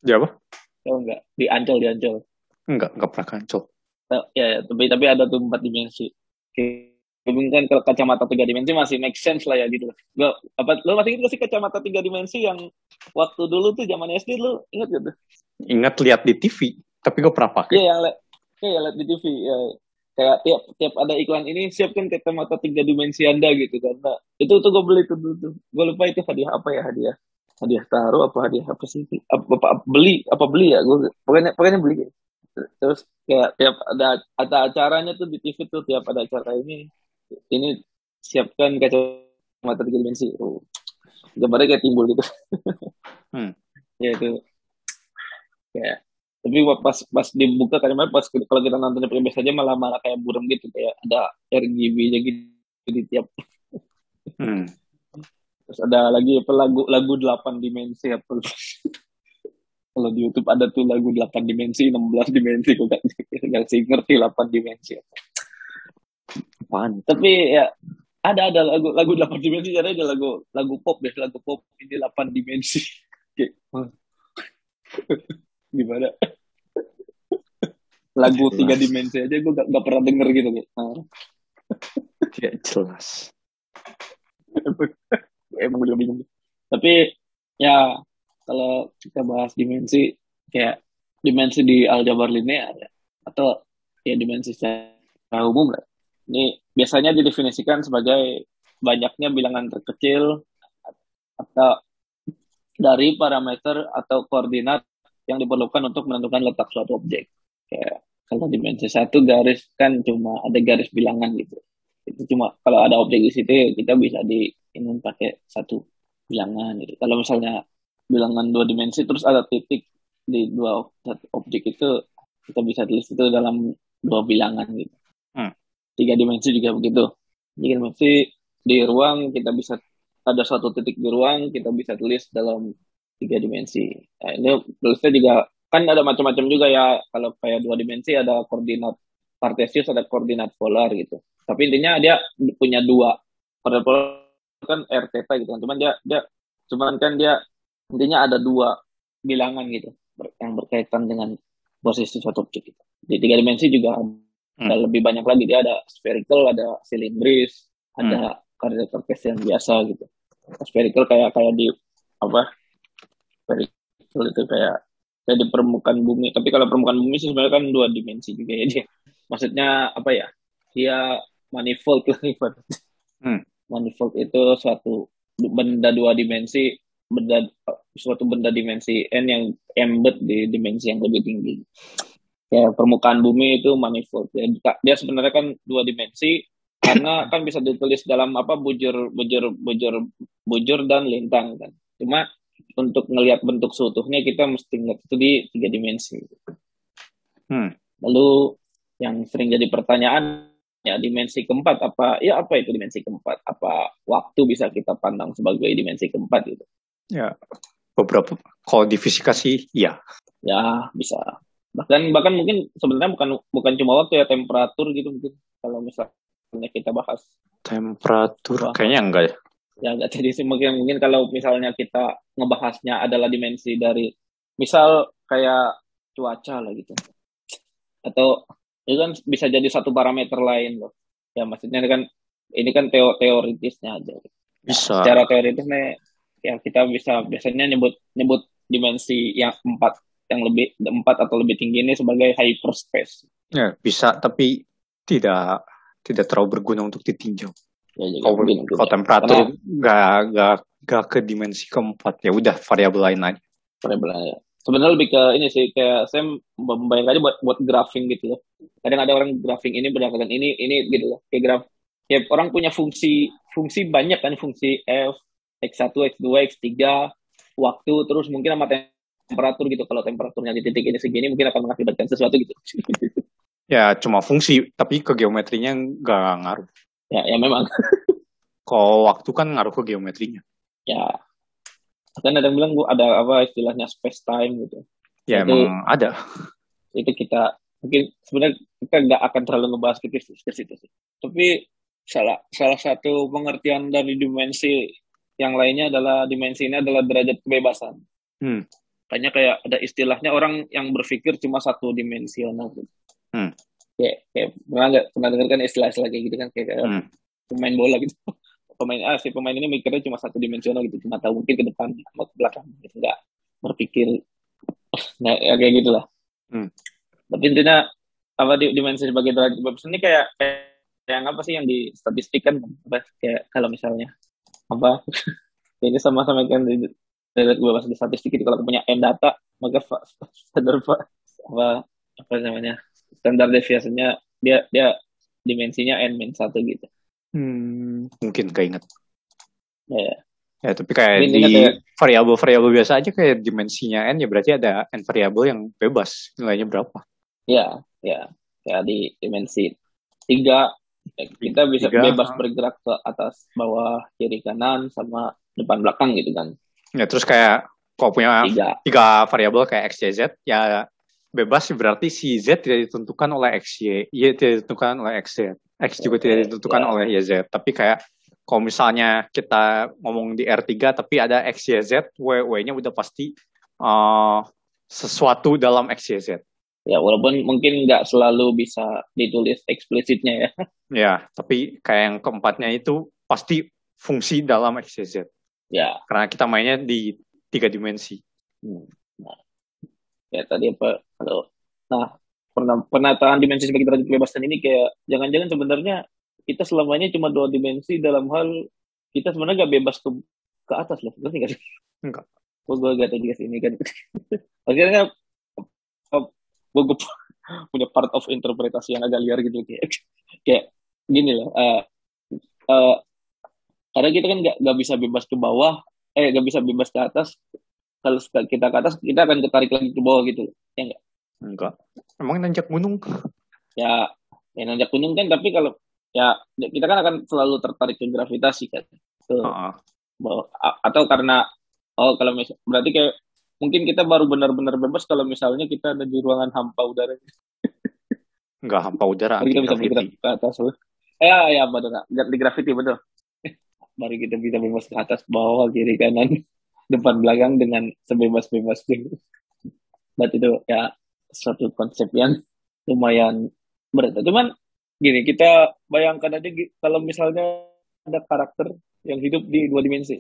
Ya apa? tahu nggak di Ancol di Ancol Enggak, enggak pernah kancol. Tahu- ya, ya, tapi tapi ada tuh empat dimensi. Mungkin kan kalau kacamata tiga dimensi masih make sense lah ya gitu Gua, apa lo masih ingat sih kacamata tiga dimensi yang waktu dulu tuh zaman SD lo ingat gak tuh? Ingat lihat di TV, tapi gue pernah pakai. Iya yang iya yang liat di TV ya. Kayak tiap tiap ada iklan ini siapkan kacamata tiga dimensi anda gitu karena itu tuh gue beli tuh dulu tuh. Gue lupa itu hadiah apa ya hadiah. Hadiah taruh apa hadiah apa sih? Apa, apa, apa- beli apa beli ya? Gue pokoknya pokoknya beli terus kayak tiap ada ada acaranya tuh di TV tuh tiap ada acara ini ini siapkan kacamata tiga dimensi oh, gambarnya kayak timbul gitu. Hmm. ya itu. Kayak tapi pas pas dibuka kadang pas kalau kita nontonnya pakai biasa aja malah malah kayak burung gitu. Kayak ada RGB nya gitu di tiap. Hmm. terus ada lagi apa lagu lagu 8 dimensi apa kalau di YouTube ada tuh lagu 8 dimensi 16 dimensi gue gak, gak sih ngerti 8 dimensi apa. Apaan? tapi ya ada ada lagu lagu 8 dimensi ada ada lagu lagu pop deh lagu pop ini 8 dimensi hmm. gimana lagu Jelas. tiga dimensi aja gue gak, gak pernah denger gitu nah, Tidak jelas. emang juga bingung tapi ya kalau kita bahas dimensi kayak dimensi di aljabar linear ya atau ya dimensi secara umum lah. Ini biasanya didefinisikan sebagai banyaknya bilangan terkecil atau dari parameter atau koordinat yang diperlukan untuk menentukan letak suatu objek. Kayak kalau dimensi satu garis kan cuma ada garis bilangan gitu. Itu cuma kalau ada objek di situ kita bisa di ini pakai satu bilangan gitu. Kalau misalnya bilangan dua dimensi terus ada titik di dua satu objek itu kita bisa tulis itu dalam dua bilangan gitu. Hmm. tiga dimensi juga begitu. Tiga dimensi di ruang kita bisa ada suatu titik di ruang kita bisa tulis dalam tiga dimensi. Nah, ini tulisnya juga kan ada macam-macam juga ya. Kalau kayak dua dimensi ada koordinat kartesius ada koordinat polar gitu. Tapi intinya dia punya dua. Koordinat polar kan r theta gitu kan. Cuman dia dia cuman kan dia intinya ada dua bilangan gitu yang berkaitan dengan posisi suatu objek gitu. di tiga dimensi juga ada lebih banyak lagi. Dia ada spherical ada silindris ada koordinat kartesian biasa gitu. Spherical kayak kayak di apa spherical itu kayak kayak di permukaan bumi. Tapi kalau permukaan bumi sih sebenarnya kan dua dimensi juga ya. Dia maksudnya apa ya? Dia manifold lah. Hmm. manifold itu suatu benda dua dimensi benda suatu benda dimensi n yang embed di dimensi yang lebih tinggi. Kayak permukaan bumi itu manifold. Ya dia sebenarnya kan dua dimensi karena kan bisa ditulis dalam apa bujur bujur bujur bujur dan lintang kan. Cuma untuk ngelihat bentuk seutuhnya kita mesti ngeliat itu di tiga dimensi. Hmm. lalu yang sering jadi pertanyaan ya dimensi keempat apa ya apa itu dimensi keempat? Apa waktu bisa kita pandang sebagai dimensi keempat gitu ya beberapa kalau di fisika sih ya ya bisa. Bahkan bahkan mungkin sebenarnya bukan bukan cuma waktu ya temperatur gitu mungkin. Kalau misalnya kita bahas. Temperatur bahas. kayaknya enggak ya? Ya enggak jadi sih. Mungkin mungkin kalau misalnya kita ngebahasnya adalah dimensi dari misal kayak cuaca lah gitu. Atau itu kan bisa jadi satu parameter lain loh. Ya maksudnya kan ini kan teo teoritisnya aja. Bisa. Nah, secara teoritisnya ya kita bisa biasanya nyebut nyebut dimensi yang empat yang lebih empat atau lebih tinggi ini sebagai hyperspace. Ya bisa tapi tidak tidak terlalu berguna untuk ditinjau. Ya, kalau, kalau temperatur nggak nggak nggak ke dimensi keempat ya udah variabel lain aja variabel lain ya. Sebenarnya lebih ke ini sih kayak saya membayangkan aja buat buat graphing gitu loh. Kadang ada orang graphing ini berdasarkan ini ini gitu loh. Kayak graf ya orang punya fungsi fungsi banyak kan fungsi f x1 x2 x3 waktu terus mungkin sama temperatur gitu. Kalau temperaturnya di titik ini segini mungkin akan mengakibatkan sesuatu gitu. Ya cuma fungsi tapi ke geometrinya nggak ngaruh. Ya ya memang. Kalau waktu kan ngaruh ke geometrinya. Ya. Kan ada yang bilang ada apa istilahnya space time gitu. Ya itu, emang ada. itu kita mungkin sebenarnya kita nggak akan terlalu ngebahas ke, ke situ sih. Tapi salah salah satu pengertian dari dimensi yang lainnya adalah dimensi ini adalah derajat kebebasan hmm. Kayaknya kayak ada istilahnya orang yang berpikir cuma satu dimensional gitu. Hmm. Kayak, kayak pernah nggak pernah dengar kan istilah-istilah kayak gitu kan kayak, kayak hmm. pemain bola gitu pemain ah si pemain ini mikirnya cuma satu dimensional gitu cuma tahu mungkin ke depan atau ke belakang gitu nggak berpikir nah ya kayak gitulah hmm. tapi intinya apa di dimensi sebagai derajat kebebasan ini kayak kayak yang apa sih yang di statistik kan kayak kalau misalnya apa ini sama-sama kan di derajat kebebasan di statistik itu kalau punya n data maka standar apa apa namanya standar deviasinya dia dia dimensinya n min satu gitu Hmm, mungkin keinget. Ya. Ya, tapi kayak Mungkin di variabel-variabel biasa aja kayak dimensinya n ya berarti ada n variabel yang bebas nilainya berapa? Ya, ya, ya di dimensi tiga kita bisa tiga, bebas bergerak ke atas, bawah, kiri, kanan, sama depan belakang gitu kan. Ya terus kayak kalau punya tiga, tiga variabel kayak x, y, z ya bebas berarti si z tidak ditentukan oleh x, y, y tidak ditentukan oleh x, z. X juga tidak ditentukan yeah. oleh YZ. Tapi kayak kalau misalnya kita ngomong di R3 tapi ada X, Y, Z, W, W-nya udah pasti uh, sesuatu dalam X, Y, Z. Ya, walaupun mungkin nggak selalu bisa ditulis eksplisitnya ya. Ya, tapi kayak yang keempatnya itu pasti fungsi dalam X, Y, Z. Ya. Karena kita mainnya di tiga dimensi. Hmm. Nah, ya tadi apa? Kalau nah penataan dimensi sebagai derajat kebebasan ini kayak jangan-jangan sebenarnya kita selamanya cuma dua dimensi dalam hal kita sebenarnya gak bebas ke ke atas loh ngerti gak sih enggak oh, gue gak tahu juga sih ini kan akhirnya gue, gue punya part of interpretasi yang agak liar gitu kayak kayak gini loh uh, uh, karena kita kan gak, gak bisa bebas ke bawah eh gak bisa bebas ke atas kalau kita ke atas kita akan ketarik lagi ke bawah gitu ya enggak Enggak. Emang nanjak gunung? Ya, ya nanjak gunung kan tapi kalau ya kita kan akan selalu tertarik ke gravitasi kan. Ke, uh -uh. atau karena oh kalau misal berarti kayak mungkin kita baru benar-benar bebas kalau misalnya kita ada di ruangan hampa udara. Enggak hampa udara. kita bisa bergerak ke atas. Eh, ya, ya betul nggak di gravity betul. Baru kita bisa bebas ke atas, bawah, kiri, kanan, depan, belakang dengan sebebas-bebasnya. Berarti itu ya suatu konsep yang lumayan berat. Cuman gini, kita bayangkan aja kalau misalnya ada karakter yang hidup di dua dimensi.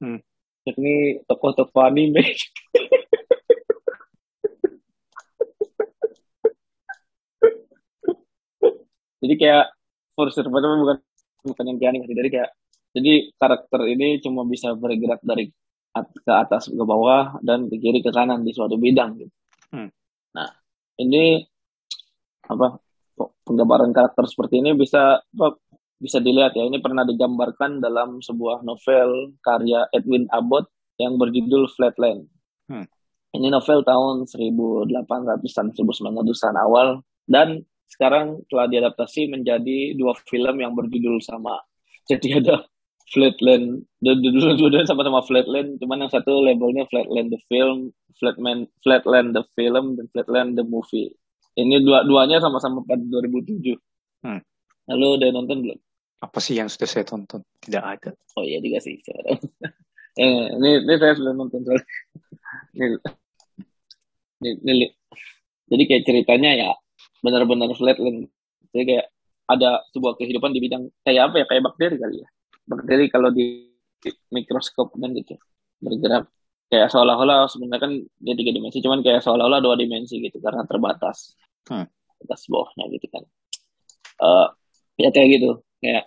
Hmm. Yakni tokoh-tokoh anime. jadi kayak for survival bukan bukan yang anime jadi kayak jadi karakter ini cuma bisa bergerak dari ke atas ke bawah dan ke kiri ke kanan di suatu bidang gitu. Hmm. Nah, ini apa penggambaran karakter seperti ini bisa apa, bisa dilihat ya. Ini pernah digambarkan dalam sebuah novel karya Edwin Abbott yang berjudul Flatland. Hmm. Ini novel tahun 1800-an, 1900-an awal dan sekarang telah diadaptasi menjadi dua film yang berjudul sama. Jadi ada Flatland, dua-duanya sama-sama Flatland, cuman yang satu labelnya Flatland the Film, Flatland, Flatland the Film, dan Flatland the Movie. Ini dua-duanya sama-sama pada 2007. Hmm. Lalu udah nonton belum? Apa sih yang sudah saya tonton? Tidak ada. Oh iya dikasih. eh, ini, ini saya sudah nonton ini, ini, ini, jadi kayak ceritanya ya benar-benar flatland. Jadi kayak ada sebuah kehidupan di bidang kayak apa ya kayak bakteri kali ya bakteri kalau di mikroskop kan gitu bergerak kayak seolah-olah sebenarnya kan dia tiga dimensi cuman kayak seolah-olah dua dimensi gitu karena terbatas hmm. atas bawahnya gitu kan uh, ya kayak gitu kayak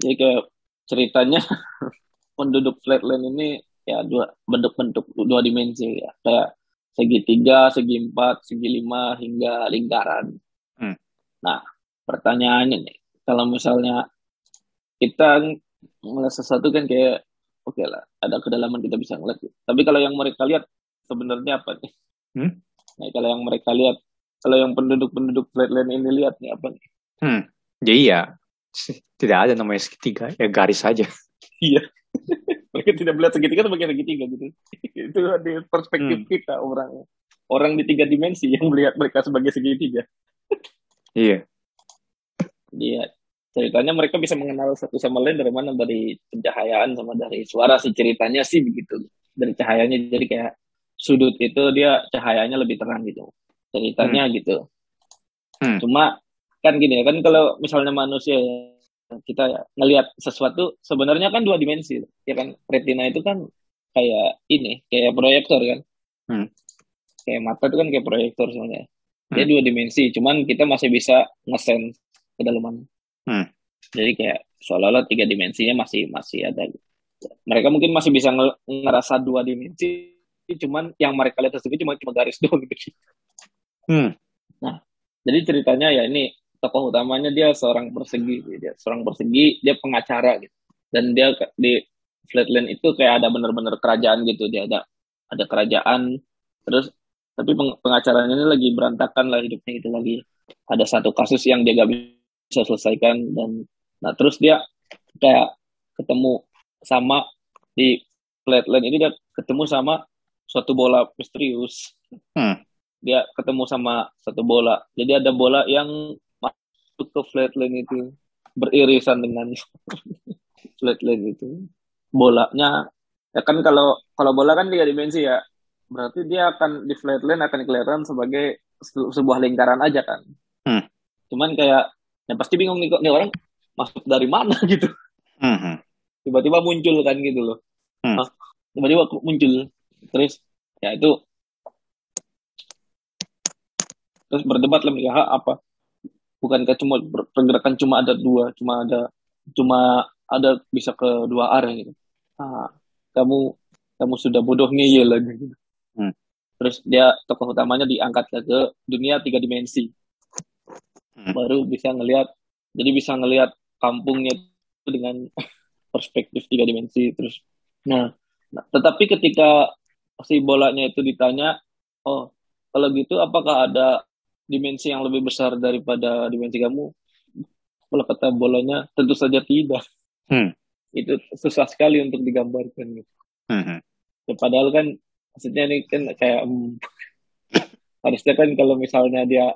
jadi kayak ceritanya penduduk flatland ini ya dua bentuk-bentuk dua dimensi ya kayak segitiga, segi empat, segi lima hingga lingkaran. Hmm. Nah pertanyaannya nih kalau misalnya kita ngeliat sesuatu kan kayak oke okay lah ada kedalaman kita bisa ngeliat tapi kalau yang mereka lihat sebenarnya apa nih hmm? nah kalau yang mereka lihat kalau yang penduduk-penduduk flatland ini lihat nih apa nih hmm. ya iya. Tidak ada namanya segitiga ya garis saja iya. Mereka tidak melihat segitiga tapi segitiga gitu itu di perspektif hmm. kita orang. Orang di tiga dimensi yang melihat mereka sebagai segitiga. Iya. Iya. Ceritanya mereka bisa mengenal satu sama lain dari mana? Dari pencahayaan sama dari suara si ceritanya sih begitu. Dari cahayanya jadi kayak sudut itu dia cahayanya lebih terang gitu. Ceritanya hmm. gitu. Hmm. cuma kan gini ya kan kalau misalnya manusia kita ngelihat sesuatu sebenarnya kan dua dimensi ya kan retina itu kan kayak ini kayak proyektor kan hmm. kayak mata itu kan kayak proyektor sebenarnya dia hmm. dua dimensi cuman kita masih bisa ngesen kedalaman Hmm. Jadi kayak seolah-olah tiga dimensinya masih masih ada. Mereka mungkin masih bisa ngerasa dua dimensi, cuman yang mereka lihat tersebut cuma cuma garis doang gitu. Hmm. Nah, jadi ceritanya ya ini tokoh utamanya dia seorang persegi, dia seorang persegi, dia pengacara gitu. Dan dia di Flatland itu kayak ada bener-bener kerajaan gitu, dia ada ada kerajaan, terus tapi pengacaranya ini lagi berantakan lah hidupnya itu lagi ada satu kasus yang dia gak bisa selesaikan dan nah terus dia kayak ketemu sama di flatland ini dia ketemu sama suatu bola misterius hmm. dia ketemu sama satu bola jadi ada bola yang ke flatland itu beririsan dengan flatland itu. Bolanya ya kan kalau kalau bola kan tiga dimensi ya. Berarti dia akan di flatland akan kelihatan sebagai sebuah lingkaran aja kan. Hmm. cuman kayak ya pasti bingung nih kok nih orang masuk dari mana gitu. Mm-hmm. tiba-tiba muncul kan gitu loh. Mm. tiba-tiba muncul. Terus ya itu. Terus berdebat lah mereka apa bukankah cuma pergerakan cuma ada dua cuma ada cuma ada bisa ke dua arah gitu ah, kamu kamu sudah bodoh nih ya lagi gitu. hmm. terus dia tokoh utamanya diangkat ke dunia tiga dimensi hmm. baru bisa ngelihat jadi bisa ngelihat kampungnya itu dengan perspektif tiga dimensi terus nah, nah tetapi ketika si bolanya itu ditanya oh kalau gitu apakah ada dimensi yang lebih besar daripada dimensi kamu kata bolanya tentu saja tidak hmm. itu susah sekali untuk digambarkan gitu hmm. ya, padahal kan maksudnya ini kan kayak um, harusnya kan kalau misalnya dia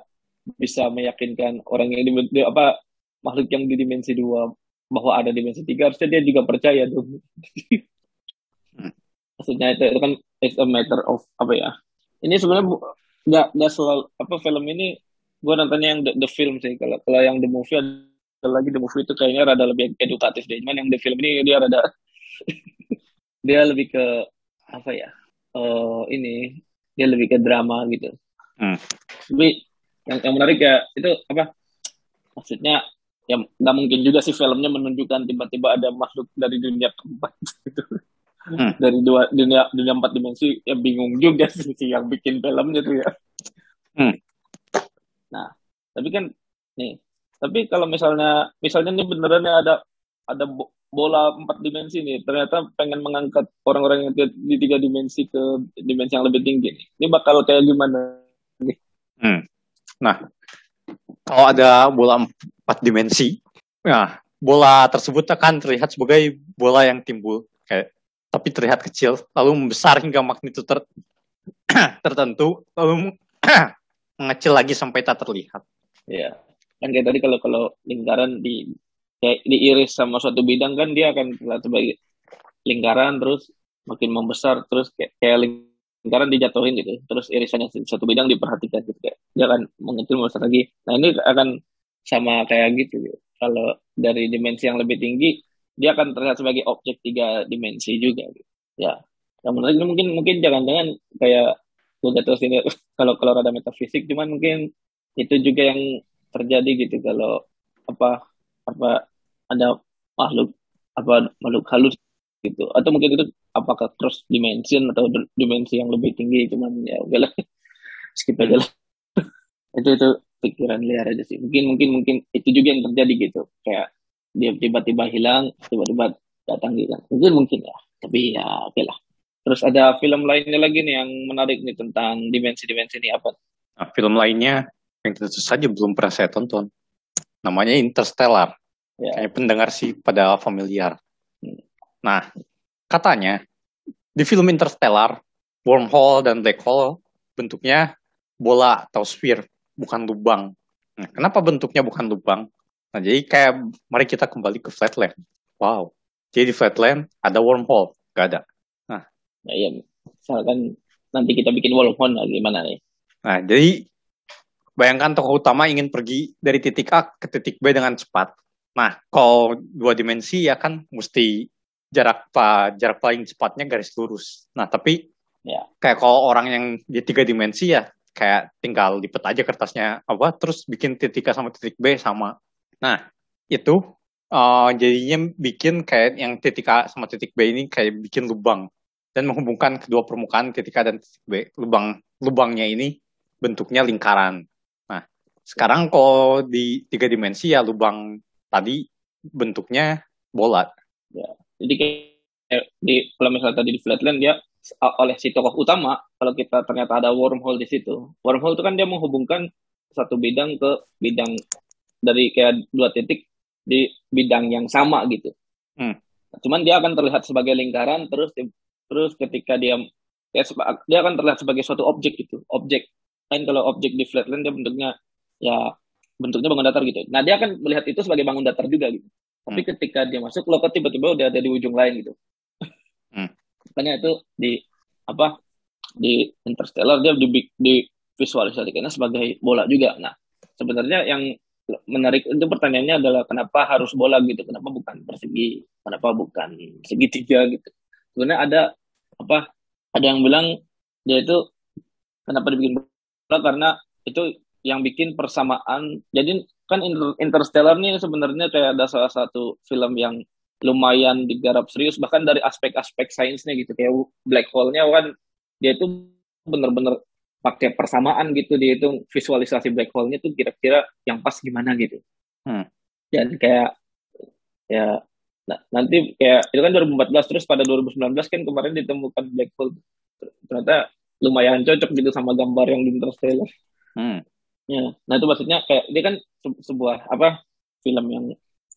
bisa meyakinkan orang yang di, apa makhluk yang di dimensi dua bahwa ada dimensi tiga harusnya dia juga percaya dong hmm. maksudnya itu, itu kan it's a matter of apa ya ini sebenarnya nggak nggak selalu apa film ini gue nontonnya yang the, the film sih. Kalau kalau yang the movie ada lagi the movie itu kayaknya rada lebih edukatif deh. Cuman yang the film ini dia rada dia lebih ke apa ya uh, ini dia lebih ke drama gitu. Hmm. tapi yang yang menarik ya itu apa maksudnya ya nggak mungkin juga sih filmnya menunjukkan tiba-tiba ada makhluk dari dunia keempat gitu hmm. dari dua dunia dunia empat dimensi ya bingung juga sih yang bikin filmnya tuh ya hmm. nah tapi kan nih tapi kalau misalnya misalnya ini beneran ada ada bola empat dimensi nih ternyata pengen mengangkat orang-orang yang di tiga dimensi ke dimensi yang lebih tinggi nih. ini bakal kayak gimana nih hmm. Nah, kalau ada bola empat dimensi, nah bola tersebut akan terlihat sebagai bola yang timbul kayak tapi terlihat kecil lalu membesar hingga magnitudo ter tertentu lalu mengecil lagi sampai tak terlihat. Iya. Kan kayak tadi kalau kalau lingkaran di kayak diiris sama suatu bidang kan dia akan terlihat sebagai lingkaran terus makin membesar terus kayak, kayak lingkaran dijatuhin gitu terus irisannya satu bidang diperhatikan gitu kayak dia akan mengecil membesar lagi nah ini akan sama kayak gitu gitu. kalau dari dimensi yang lebih tinggi dia akan terlihat sebagai objek tiga dimensi juga gitu. ya. Yang menarik mungkin mungkin jangan-jangan kayak gue terus ini kalau kalau ada metafisik cuman mungkin itu juga yang terjadi gitu kalau apa apa ada makhluk apa makhluk halus gitu. Atau mungkin itu apakah cross dimension atau dimensi yang lebih tinggi cuman ya oke lah. Skip aja lah. Itu itu pikiran liar aja sih. Mungkin mungkin mungkin itu juga yang terjadi gitu. Kayak dia tiba-tiba hilang tiba-tiba datang gitu mungkin mungkin ya tapi ya oke lah terus ada film lainnya lagi nih yang menarik nih tentang dimensi-dimensi ini apa nah, film lainnya yang tentu saja belum pernah saya tonton namanya Interstellar ya. kayak pendengar sih pada familiar hmm. nah Katanya, di film Interstellar, wormhole dan black hole bentuknya bola atau sphere, bukan lubang. Nah, kenapa bentuknya bukan lubang? Nah, jadi kayak mari kita kembali ke flatland. Wow. Jadi di flatland ada wormhole, gak ada. Nah, nah ya, misalkan nanti kita bikin wormhole gimana nih? Nah, jadi bayangkan tokoh utama ingin pergi dari titik A ke titik B dengan cepat. Nah, kalau dua dimensi ya kan mesti jarak pa, jarak paling cepatnya garis lurus. Nah, tapi ya. kayak kalau orang yang di tiga dimensi ya kayak tinggal lipet aja kertasnya apa terus bikin titik A sama titik B sama. Nah, itu uh, jadinya bikin kayak yang titik A sama titik B ini kayak bikin lubang dan menghubungkan kedua permukaan titik A dan titik B. Lubang lubangnya ini bentuknya lingkaran. Nah, sekarang kalau di tiga dimensi ya lubang tadi bentuknya bola. Ya jadi kayak di kalau misalnya tadi di Flatland dia oleh si tokoh utama kalau kita ternyata ada wormhole di situ wormhole itu kan dia menghubungkan satu bidang ke bidang dari kayak dua titik di bidang yang sama gitu hmm. cuman dia akan terlihat sebagai lingkaran terus terus ketika dia ya, dia akan terlihat sebagai suatu objek gitu objek kan kalau objek di flatland dia bentuknya ya bentuknya bangun datar gitu nah dia akan melihat itu sebagai bangun datar juga gitu tapi hmm. ketika dia masuk lo tiba-tiba udah ada di ujung lain gitu hmm. makanya itu di apa di Interstellar dia di, di visualisasikannya sebagai bola juga nah sebenarnya yang menarik. Itu pertanyaannya adalah kenapa harus bola gitu? Kenapa bukan persegi? Kenapa bukan segitiga gitu? Sebenarnya ada apa ada yang bilang dia itu kenapa dibikin bola? Karena itu yang bikin persamaan. Jadi kan Interstellar nih sebenarnya kayak ada salah satu film yang lumayan digarap serius. Bahkan dari aspek-aspek sainsnya gitu. Kayak black hole-nya kan dia itu bener-bener pakai persamaan gitu dia itu visualisasi black hole-nya tuh kira-kira yang pas gimana gitu hmm. dan kayak ya nah, nanti kayak itu kan 2014 terus pada 2019 kan kemarin ditemukan black hole ternyata lumayan cocok gitu sama gambar yang di Interstellar hmm. Ya, nah itu maksudnya kayak dia kan sebuah apa film yang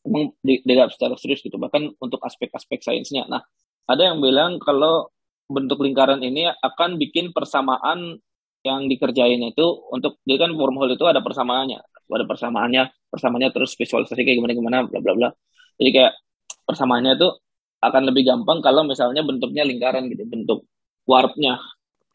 emang digarap secara serius gitu bahkan untuk aspek-aspek sainsnya. Nah ada yang bilang kalau bentuk lingkaran ini akan bikin persamaan yang dikerjain itu untuk dia kan wormhole itu ada persamaannya, ada persamaannya, persamaannya terus visualisasi kayak gimana gimana bla bla bla. Jadi kayak persamaannya itu akan lebih gampang kalau misalnya bentuknya lingkaran gitu, bentuk warpnya.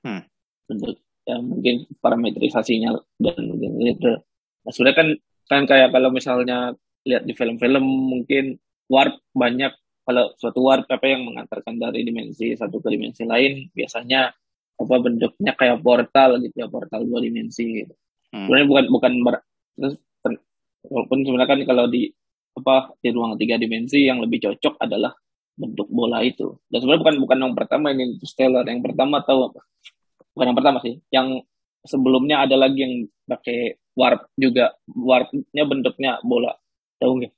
Hmm. Bentuk ya mungkin parametrisasinya dan mungkin gitu. Nah, sebenarnya kan kan kayak kalau misalnya lihat di film-film mungkin warp banyak kalau suatu warp apa yang mengantarkan dari dimensi satu ke dimensi lain biasanya apa bentuknya kayak portal gitu ya portal dua dimensi gitu. Hmm. Sebenarnya bukan bukan ber, terus walaupun sebenarnya kan kalau di apa di ruang tiga dimensi yang lebih cocok adalah bentuk bola itu. Dan sebenarnya bukan bukan yang pertama ini Stellar. Yang pertama tahu apa? bukan yang pertama sih yang sebelumnya ada lagi yang pakai warp juga warpnya bentuknya bola tahu nggak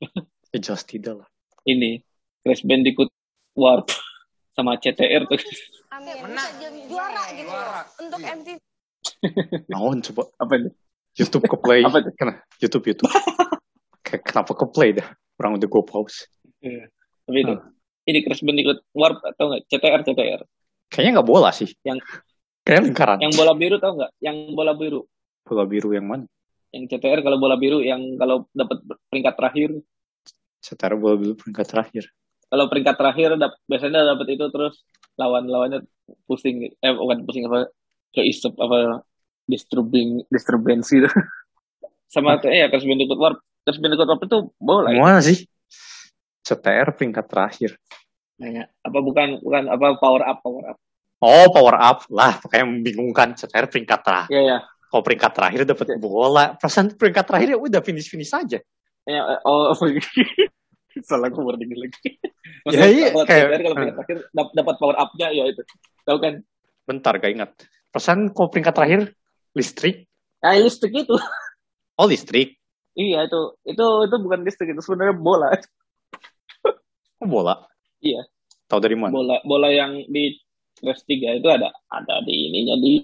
ya, jelas tidak lah ini Crash Bandicoot warp sama CTR tuh Amin. Menang. juara gitu juara. untuk MTV Naon coba apa itu YouTube ke play. Apa? Kena, YouTube, YouTube. Kayak kenapa ke play dah? Orang udah gue pause. Iya. Tapi itu. Ini Crash Bandicoot Warp atau enggak? CTR, CTR. Kayaknya nggak bola sih. Yang- Kayaknya lingkaran. Yang bola biru tau nggak? Yang bola biru. bola biru yang mana? Yang CTR kalau bola biru yang kalau dapat peringkat terakhir. Setara bola biru peringkat terakhir. Kalau peringkat terakhir dap- biasanya dapat itu terus lawan-lawannya pusing. Eh bukan pusing apa? Ke isep apa? Disturbing, disturbancy. Sama tuh eh ya Crash Bandicoot Warp. Crash Bandicoot Warp itu bola ya? Mana sih? CTR peringkat terakhir. Nanya. Apa bukan bukan apa power up power up? Oh, power up lah. Kayak membingungkan. CTR peringkat terakhir. Iya ya. Kalau peringkat terakhir dapat bola. Perasaan peringkat terakhir ya udah finish-finish saja. Ya, eh, oh, salah aku wording lagi. Ya, iya, kalau kayak- CTR kalau peringkat terakhir dap- dapat power up-nya ya itu. Tahu kan? Bentar, gak ingat. Perasaan kalau peringkat terakhir listrik. Nah, listrik itu. Oh, listrik. Iya, itu itu itu bukan listrik, itu sebenarnya bola. Oh, bola. Iya. Tahu dari mana? Bola bola yang di Crash 3 itu ada ada di ininya di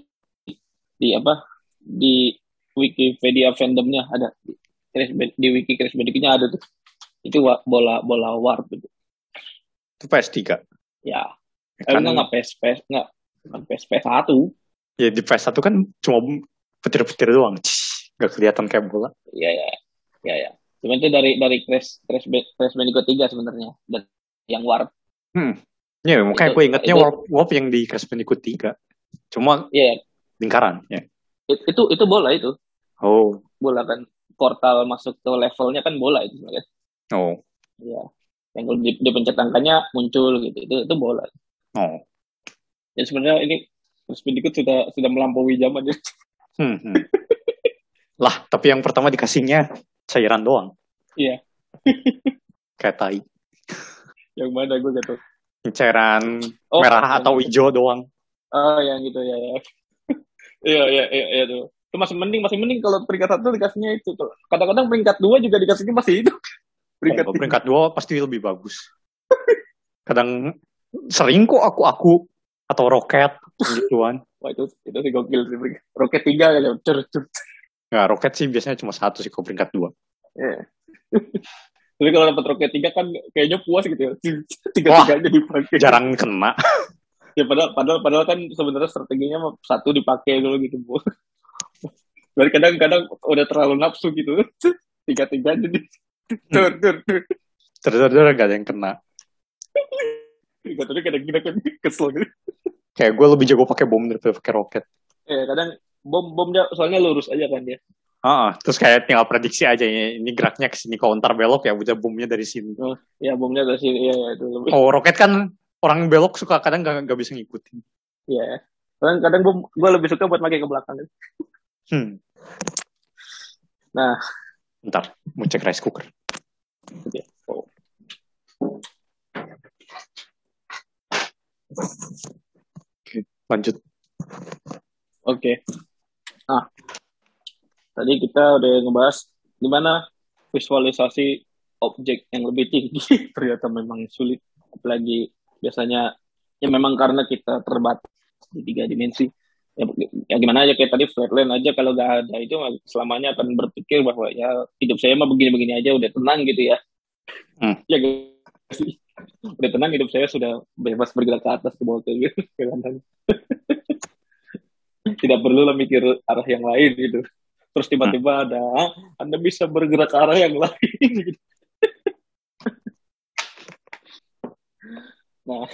di apa? Di Wikipedia fandomnya ada di, di wiki Crash Bandicoot-nya ada tuh. Itu bola bola warp itu. Itu PS3. Ya. Eh, Kan, enggak enggak PS PS enggak PS PS 1. ya di PS1 kan cuma petir-petir doang. Cih, Gak kelihatan kayak bola. Iya ya. Ya ya. Cuman itu dari dari Crash Crash, Crash Bandicoot 3 sebenarnya dan yang warp. Ya, makanya Itu- gue ingetnya itu- warp, warp yang di Crash Bandicoot 3. Cuma Iya, lingkaran. Ya. it- itu itu bola itu. Oh, Bola kan portal masuk ke levelnya kan bola itu sebenarnya. Oh, Iya. Yang kalau di- dipencet angkanya muncul gitu. Itu itu bola. oh. Ya sebenarnya ini Crash Bandicoot sudah sudah melampaui zaman ya. Hmm, hmm. lah, tapi yang pertama dikasihnya cairan doang. Iya. Kayak tai. Yang mana gue tahu. Cairan Oh, merah atau gitu. hijau doang. Oh, yang gitu ya ya. Iya iya iya iya tuh. Itu masih mending masih mending kalau peringkat satu dikasihnya itu. Kadang-kadang peringkat dua juga dikasihnya masih itu. Peringkat peringkat dua pasti lebih bagus. Kadang sering kok aku aku atau roket gituan. Wah itu itu sih gokil sih. peringkat. Roket tiga kali. Cer cer. Nggak, roket sih biasanya cuma satu sih kalau peringkat dua. Iya. Tapi kalau dapat roket tiga kan kayaknya puas gitu ya. Tiga tiganya dipakai. Jarang kena. Ya padahal padahal padahal kan sebenarnya strateginya satu dipakai dulu gitu bu. Dan kadang-kadang udah terlalu nafsu gitu. Tiga tiga jadi tur tur tur. Gak ada yang kena. Tiga tadi kadang-kadang kan kesel gitu. Kayak gue lebih jago pakai bom daripada pakai roket. Eh kadang bom bomnya soalnya lurus aja kan dia. Ah, terus kayak tinggal prediksi aja ya, ini geraknya ke sini counter belok ya udah bomnya dari sini. Ya bomnya dari sini ya, ya itu lebih. Oh, roket kan orang belok suka kadang gak, gak bisa ngikutin. Iya. Kadang kadang bom gue lebih suka buat pakai ke belakang. Hmm. Nah. Bentar, mau cek rice cooker. Oke. Lanjut. Oke. Nah, tadi kita udah ngebahas gimana visualisasi objek yang lebih tinggi. Ternyata memang sulit. Apalagi biasanya ya memang karena kita terbatas di tiga dimensi. Ya, ya gimana aja kayak tadi flatland aja kalau gak ada itu selamanya akan berpikir bahwa ya hidup saya mah begini-begini aja udah tenang gitu ya. Hmm. Ya sih? Udah tenang hidup saya sudah bebas bergerak ke atas ke bawah ke ke kanan tidak perlu lah mikir arah yang lain gitu. Terus tiba-tiba ada, "Ah, Anda bisa bergerak ke arah yang lain. gitu. nah,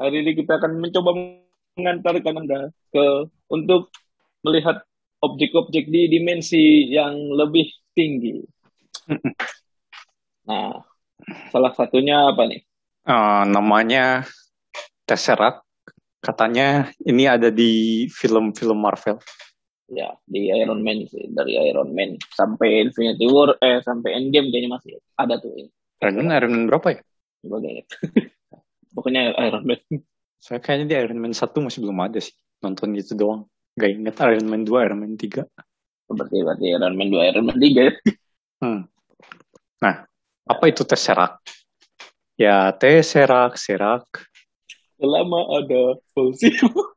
hari ini kita akan mencoba mengantarkan Anda ke untuk melihat objek-objek di dimensi yang lebih tinggi. Nah, salah satunya apa nih? Eh, namanya Tesseract. Katanya ini ada di film-film Marvel. Ya, di Iron Man sih, dari Iron Man sampai Infinity War, eh sampai Endgame kayaknya masih ada tuh ini. Iron Man, Iron Man berapa ya? Sebagai Pokoknya Iron Man. Saya kayaknya di Iron Man 1 masih belum ada sih. Nonton gitu doang. Gak inget Iron Man 2, Iron Man 3. Berarti, berarti Iron Man 2, Iron Man 3 ya. Hmm. Nah, apa itu Tesseract? Ya, Tesseract, Serak. Selama ada Volsimo.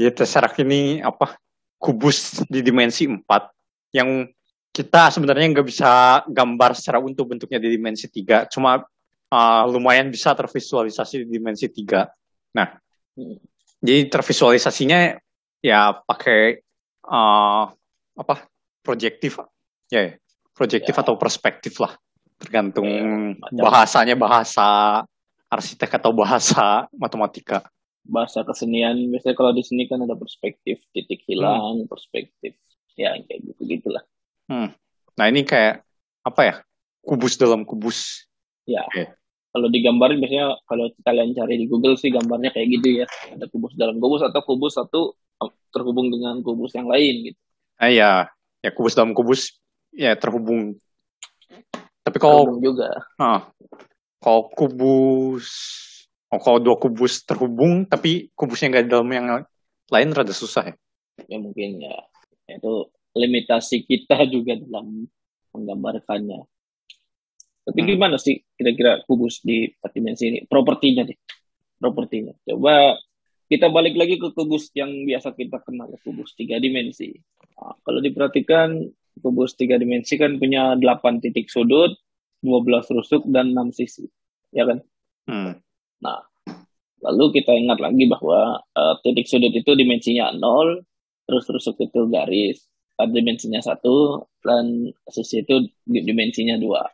Jadi Tesseract ini apa? kubus di dimensi 4 yang kita sebenarnya nggak bisa gambar secara utuh bentuknya di dimensi 3, cuma uh, lumayan bisa tervisualisasi di dimensi 3. Nah, jadi tervisualisasinya ya pakai uh, apa? projektif ya, yeah, projektif ya. atau perspektif lah. Tergantung ya, bahasanya bahasa arsitek atau bahasa matematika. Bahasa kesenian biasanya kalau di sini kan ada perspektif titik hilang, hmm. perspektif ya kayak gitu gitulah. Hmm. Nah ini kayak apa ya? Kubus dalam kubus. Ya. Okay. Kalau digambarin biasanya kalau kalian cari di Google sih gambarnya kayak gitu ya. Ada kubus dalam kubus atau kubus satu terhubung dengan kubus yang lain gitu. Ah ya, ya kubus dalam kubus ya terhubung. Tapi kalau terhubung juga. Ah, kalau kubus, oh, kalau dua kubus terhubung tapi kubusnya nggak dalam yang lain rada susah ya. Ya mungkin ya itu limitasi kita juga dalam menggambarkannya. Tapi hmm. gimana sih kira-kira kubus di empat dimensi ini? Propertinya deh. Propertinya. Coba kita balik lagi ke kubus yang biasa kita kenal, kubus tiga dimensi. Nah, kalau diperhatikan, kubus tiga dimensi kan punya delapan titik sudut, 12 rusuk, dan enam sisi. Ya kan? Hmm. Nah, lalu kita ingat lagi bahwa uh, titik sudut itu dimensinya nol, terus rusuk itu garis, dimensinya satu dan sisi itu dimensinya dua.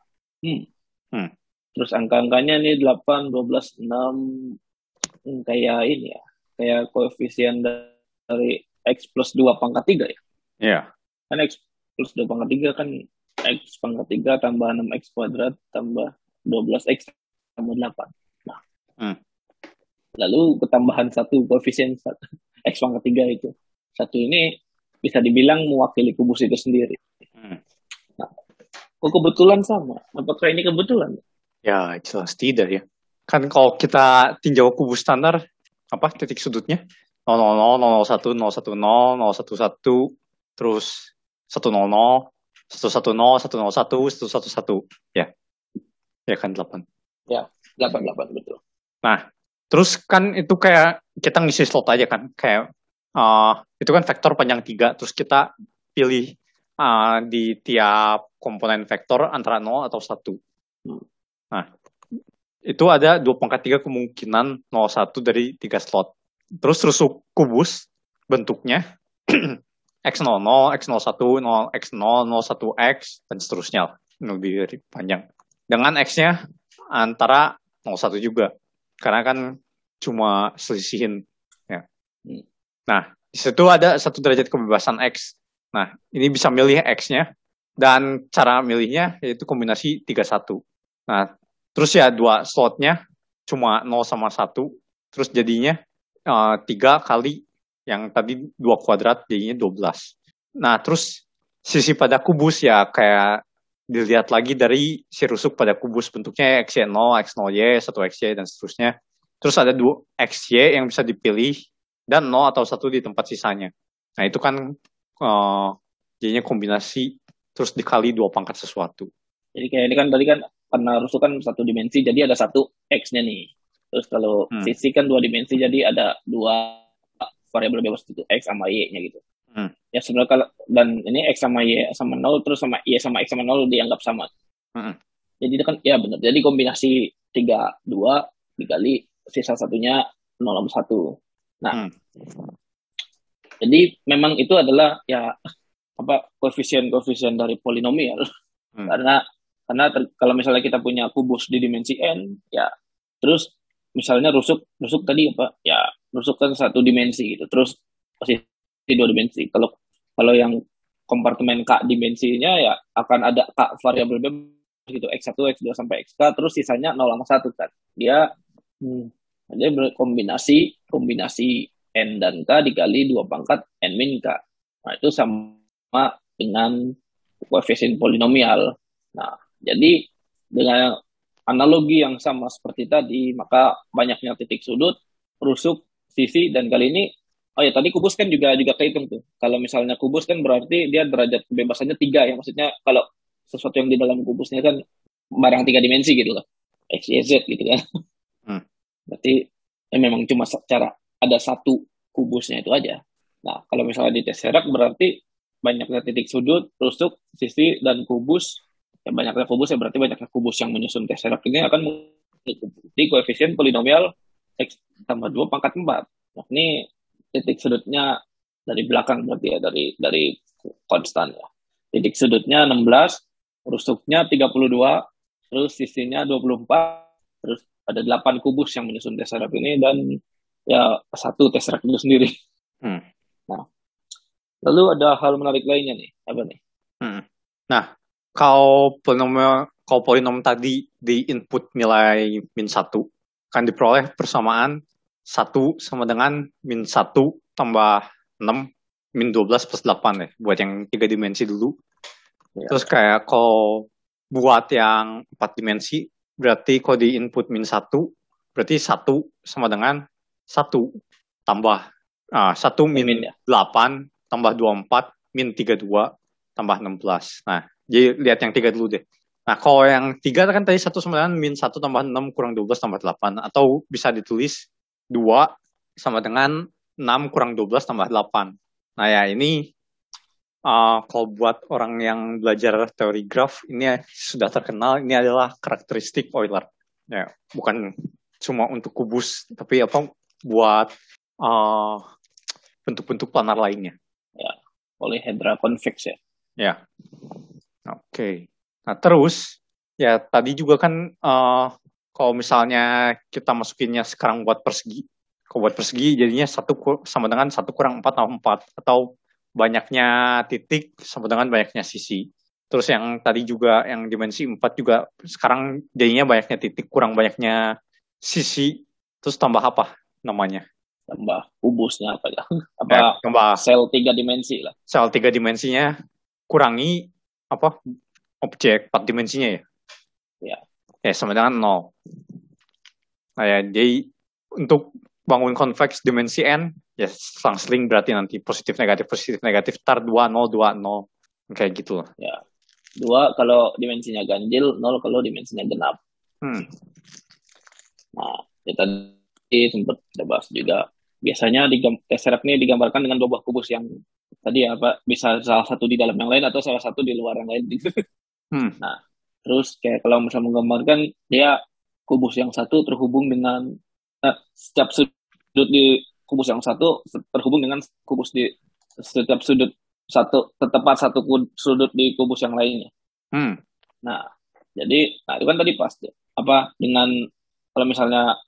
Hmm. Hmm. Terus angka-angkanya nih 8, 12, 6 kayak ini ya, kayak koefisien dari x plus 2 pangkat 3 ya. Iya. Yeah. Kan x plus 2 pangkat 3 kan x pangkat 3 tambah 6x kuadrat tambah 12x tambah 8. Nah. Hmm. Lalu ketambahan satu koefisien satu, x pangkat 3 itu. Satu ini bisa dibilang mewakili kubus itu sendiri. Hmm. Kok kebetulan sama? Apakah ini kebetulan? Ya, jelas tidak ya. Kan kalau kita tinjau kubus standar, apa titik sudutnya? 000, 001, 010, 011, terus 100, 110, 101, 111, ya. Ya kan 8. Ya, 8, 8, betul. Nah, terus kan itu kayak kita ngisi slot aja kan, kayak uh, itu kan vektor panjang tiga terus kita pilih uh, di tiap komponen vektor antara 0 atau 1. Nah, itu ada dua pangkat tiga kemungkinan 01 dari tiga slot. Terus rusuk kubus bentuknya x00, x01, 0, x0, 01x, dan seterusnya. Lebih panjang. Dengan x-nya antara 01 juga. Karena kan cuma selisihin. Ya. Hmm. Nah, di situ ada satu derajat kebebasan X. Nah, ini bisa milih X-nya. Dan cara milihnya yaitu kombinasi 31. Nah, terus ya dua slotnya cuma 0 sama 1. Terus jadinya uh, eh, 3 kali yang tadi dua kuadrat jadinya 12. Nah, terus sisi pada kubus ya kayak dilihat lagi dari si rusuk pada kubus bentuknya XY0, X0Y, 1XY, dan seterusnya. Terus ada dua XY yang bisa dipilih dan 0 atau 1 di tempat sisanya. Nah itu kan uh, jadinya kombinasi terus dikali dua pangkat sesuatu. Jadi kayak ini kan tadi kan karena rusuk kan satu dimensi jadi ada satu x-nya nih. Terus kalau hmm. sisi kan dua dimensi jadi ada dua variabel bebas itu x sama y-nya gitu. Hmm. Ya sebenarnya kalau dan ini x sama y sama 0 terus sama y sama x sama 0 dianggap sama. Hmm. Jadi itu kan ya benar. Jadi kombinasi tiga dua dikali sisa satunya 0 sama 1. Nah, hmm. Jadi memang itu adalah ya apa koefisien-koefisien dari polinomial. Hmm. karena karena ter, kalau misalnya kita punya kubus di dimensi n ya terus misalnya rusuk rusuk tadi apa ya rusuk kan satu dimensi gitu terus posisi dua dimensi. Kalau kalau yang kompartemen k dimensinya ya akan ada k variabel bebas gitu x1 x2 sampai xk terus sisanya 0 sama 1 kan. Dia hmm, jadi berkombinasi kombinasi n dan k dikali dua pangkat n min k. Nah itu sama dengan koefisien polinomial. Nah jadi dengan analogi yang sama seperti tadi maka banyaknya titik sudut, rusuk, sisi dan kali ini oh ya tadi kubus kan juga juga kehitung tuh. Kalau misalnya kubus kan berarti dia derajat kebebasannya tiga ya maksudnya kalau sesuatu yang di dalam kubusnya kan barang tiga dimensi gitu loh. X, Y, Z gitu kan. Berarti ya memang cuma secara ada satu kubusnya itu aja. Nah, kalau misalnya di Tesseract berarti banyaknya titik sudut, rusuk, sisi, dan kubus. Ya, banyaknya kubus ya berarti banyaknya kubus yang menyusun Tesseract ini akan mengikuti koefisien polinomial X tambah 2 pangkat 4. Nah, ini titik sudutnya dari belakang berarti ya, dari dari konstan ya. Titik sudutnya 16, rusuknya 32, terus sisinya 24, terus ada 8 kubus yang menyusun Tesseract ini dan ya satu Tesseract itu sendiri. Hmm. Nah, lalu ada hal menarik lainnya nih, apa nih? Hmm. Nah, kalau polinom kalau polinom tadi di input nilai min satu kan diperoleh persamaan satu sama dengan min satu tambah 6 min 12 plus 8 ya buat yang tiga dimensi dulu. Ya. Terus kayak kalau buat yang empat dimensi berarti kalau di input min satu berarti satu sama dengan satu tambah ah, satu min, ya. 8 tambah 24 min 32 tambah 16. Nah, jadi lihat yang tiga dulu deh. Nah, kalau yang tiga kan tadi satu sama dengan min satu tambah 6 kurang 12 tambah 8. Atau bisa ditulis 2 sama dengan 6 kurang 12 tambah 8. Nah ya ini uh, kalau buat orang yang belajar teori graf ini sudah terkenal ini adalah karakteristik Euler. Ya, bukan cuma untuk kubus tapi apa buat bentuk bentuk-bentuk planar lainnya. Ya, polyhedra convex ya. Ya. Oke. Okay. Nah, terus ya tadi juga kan uh, kalau misalnya kita masukinnya sekarang buat persegi kalau buat persegi jadinya satu sama dengan satu kurang empat tambah empat atau banyaknya titik sama dengan banyaknya sisi. Terus yang tadi juga yang dimensi empat juga sekarang jadinya banyaknya titik kurang banyaknya sisi. Terus tambah apa namanya? Tambah kubusnya apa ya? Apa ya, tambah sel tiga dimensi lah. Sel tiga dimensinya kurangi apa? Objek empat dimensinya ya? Ya. Ya sama dengan nol. Nah ya, jadi untuk bangun convex dimensi n, ya selang-seling berarti nanti positif negatif positif negatif tar 2 0 2 0 kayak gitu lah. Ya. Dua kalau dimensinya ganjil, nol kalau dimensinya genap. Hmm. Nah, ya tadi sempat kita bahas juga. Biasanya di tesseract ini digambarkan dengan dua buah kubus yang tadi apa bisa salah satu di dalam yang lain atau salah satu di luar yang lain. hmm. Nah, terus kayak kalau misalnya menggambarkan dia kubus yang satu terhubung dengan nah, setiap sudut sudut di kubus yang satu terhubung dengan kubus di setiap sudut satu tepat satu sudut di kubus yang lainnya. Hmm. Nah, jadi nah itu kan tadi pas apa dengan kalau misalnya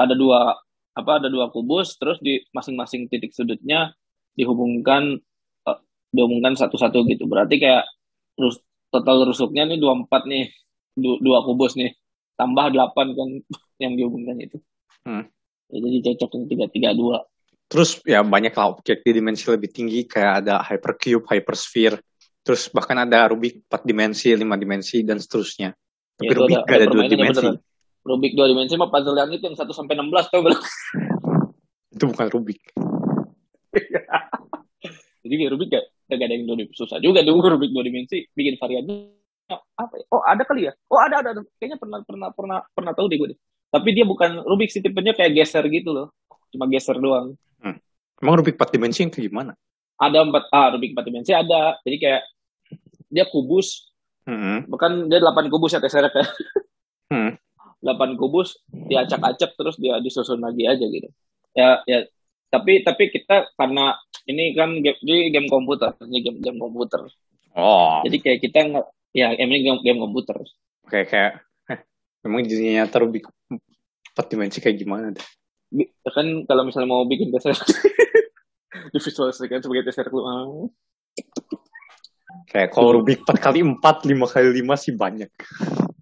ada dua apa ada dua kubus terus di masing-masing titik sudutnya dihubungkan uh, dihubungkan satu-satu gitu. Berarti kayak terus total rusuknya nih dua empat nih dua kubus nih tambah delapan kan yang dihubungkan itu. Hmm. Ya, jadi cocok yang tiga tiga dua. Terus ya banyak lah objek di dimensi lebih tinggi kayak ada hypercube, hypersphere, terus bahkan ada Rubik 4 dimensi, 5 dimensi dan seterusnya. Tapi ya, Rubik ada, ada dua dimensi. Beneran. Rubik dua dimensi mah puzzle yang itu yang 1 sampai 16 tau belum? itu bukan Rubik. Jadi Rubik gak, gak ada yang dua susah juga dulu Rubik dua dimensi bikin variannya apa ya? Oh ada kali ya? Oh ada ada, ada. kayaknya pernah pernah pernah pernah tahu deh gue deh. Tapi dia bukan Rubik sih tipenya kayak geser gitu loh. Cuma geser doang. Hmm. Emang Rubik 4 dimensi yang kayak gimana? Ada empat ah Rubik 4 dimensi ada. Jadi kayak dia kubus. Hmm. Bukan dia 8 kubus ya terseret ya. Hmm. 8 kubus diacak-acak terus dia disusun lagi aja gitu. Ya ya tapi tapi kita karena ini kan game, ini game komputer, ini game game komputer. Oh. Jadi kayak kita nggak ya ini game, game komputer. Oke kayak Memang dunia nyata Rubik empat dimensi kayak gimana deh? Kan kalau misalnya mau bikin dasar divisualisasikan sebagai dasar keluar. Kayak kalau Rubik 4 kali 4, 5 kali 5 sih banyak.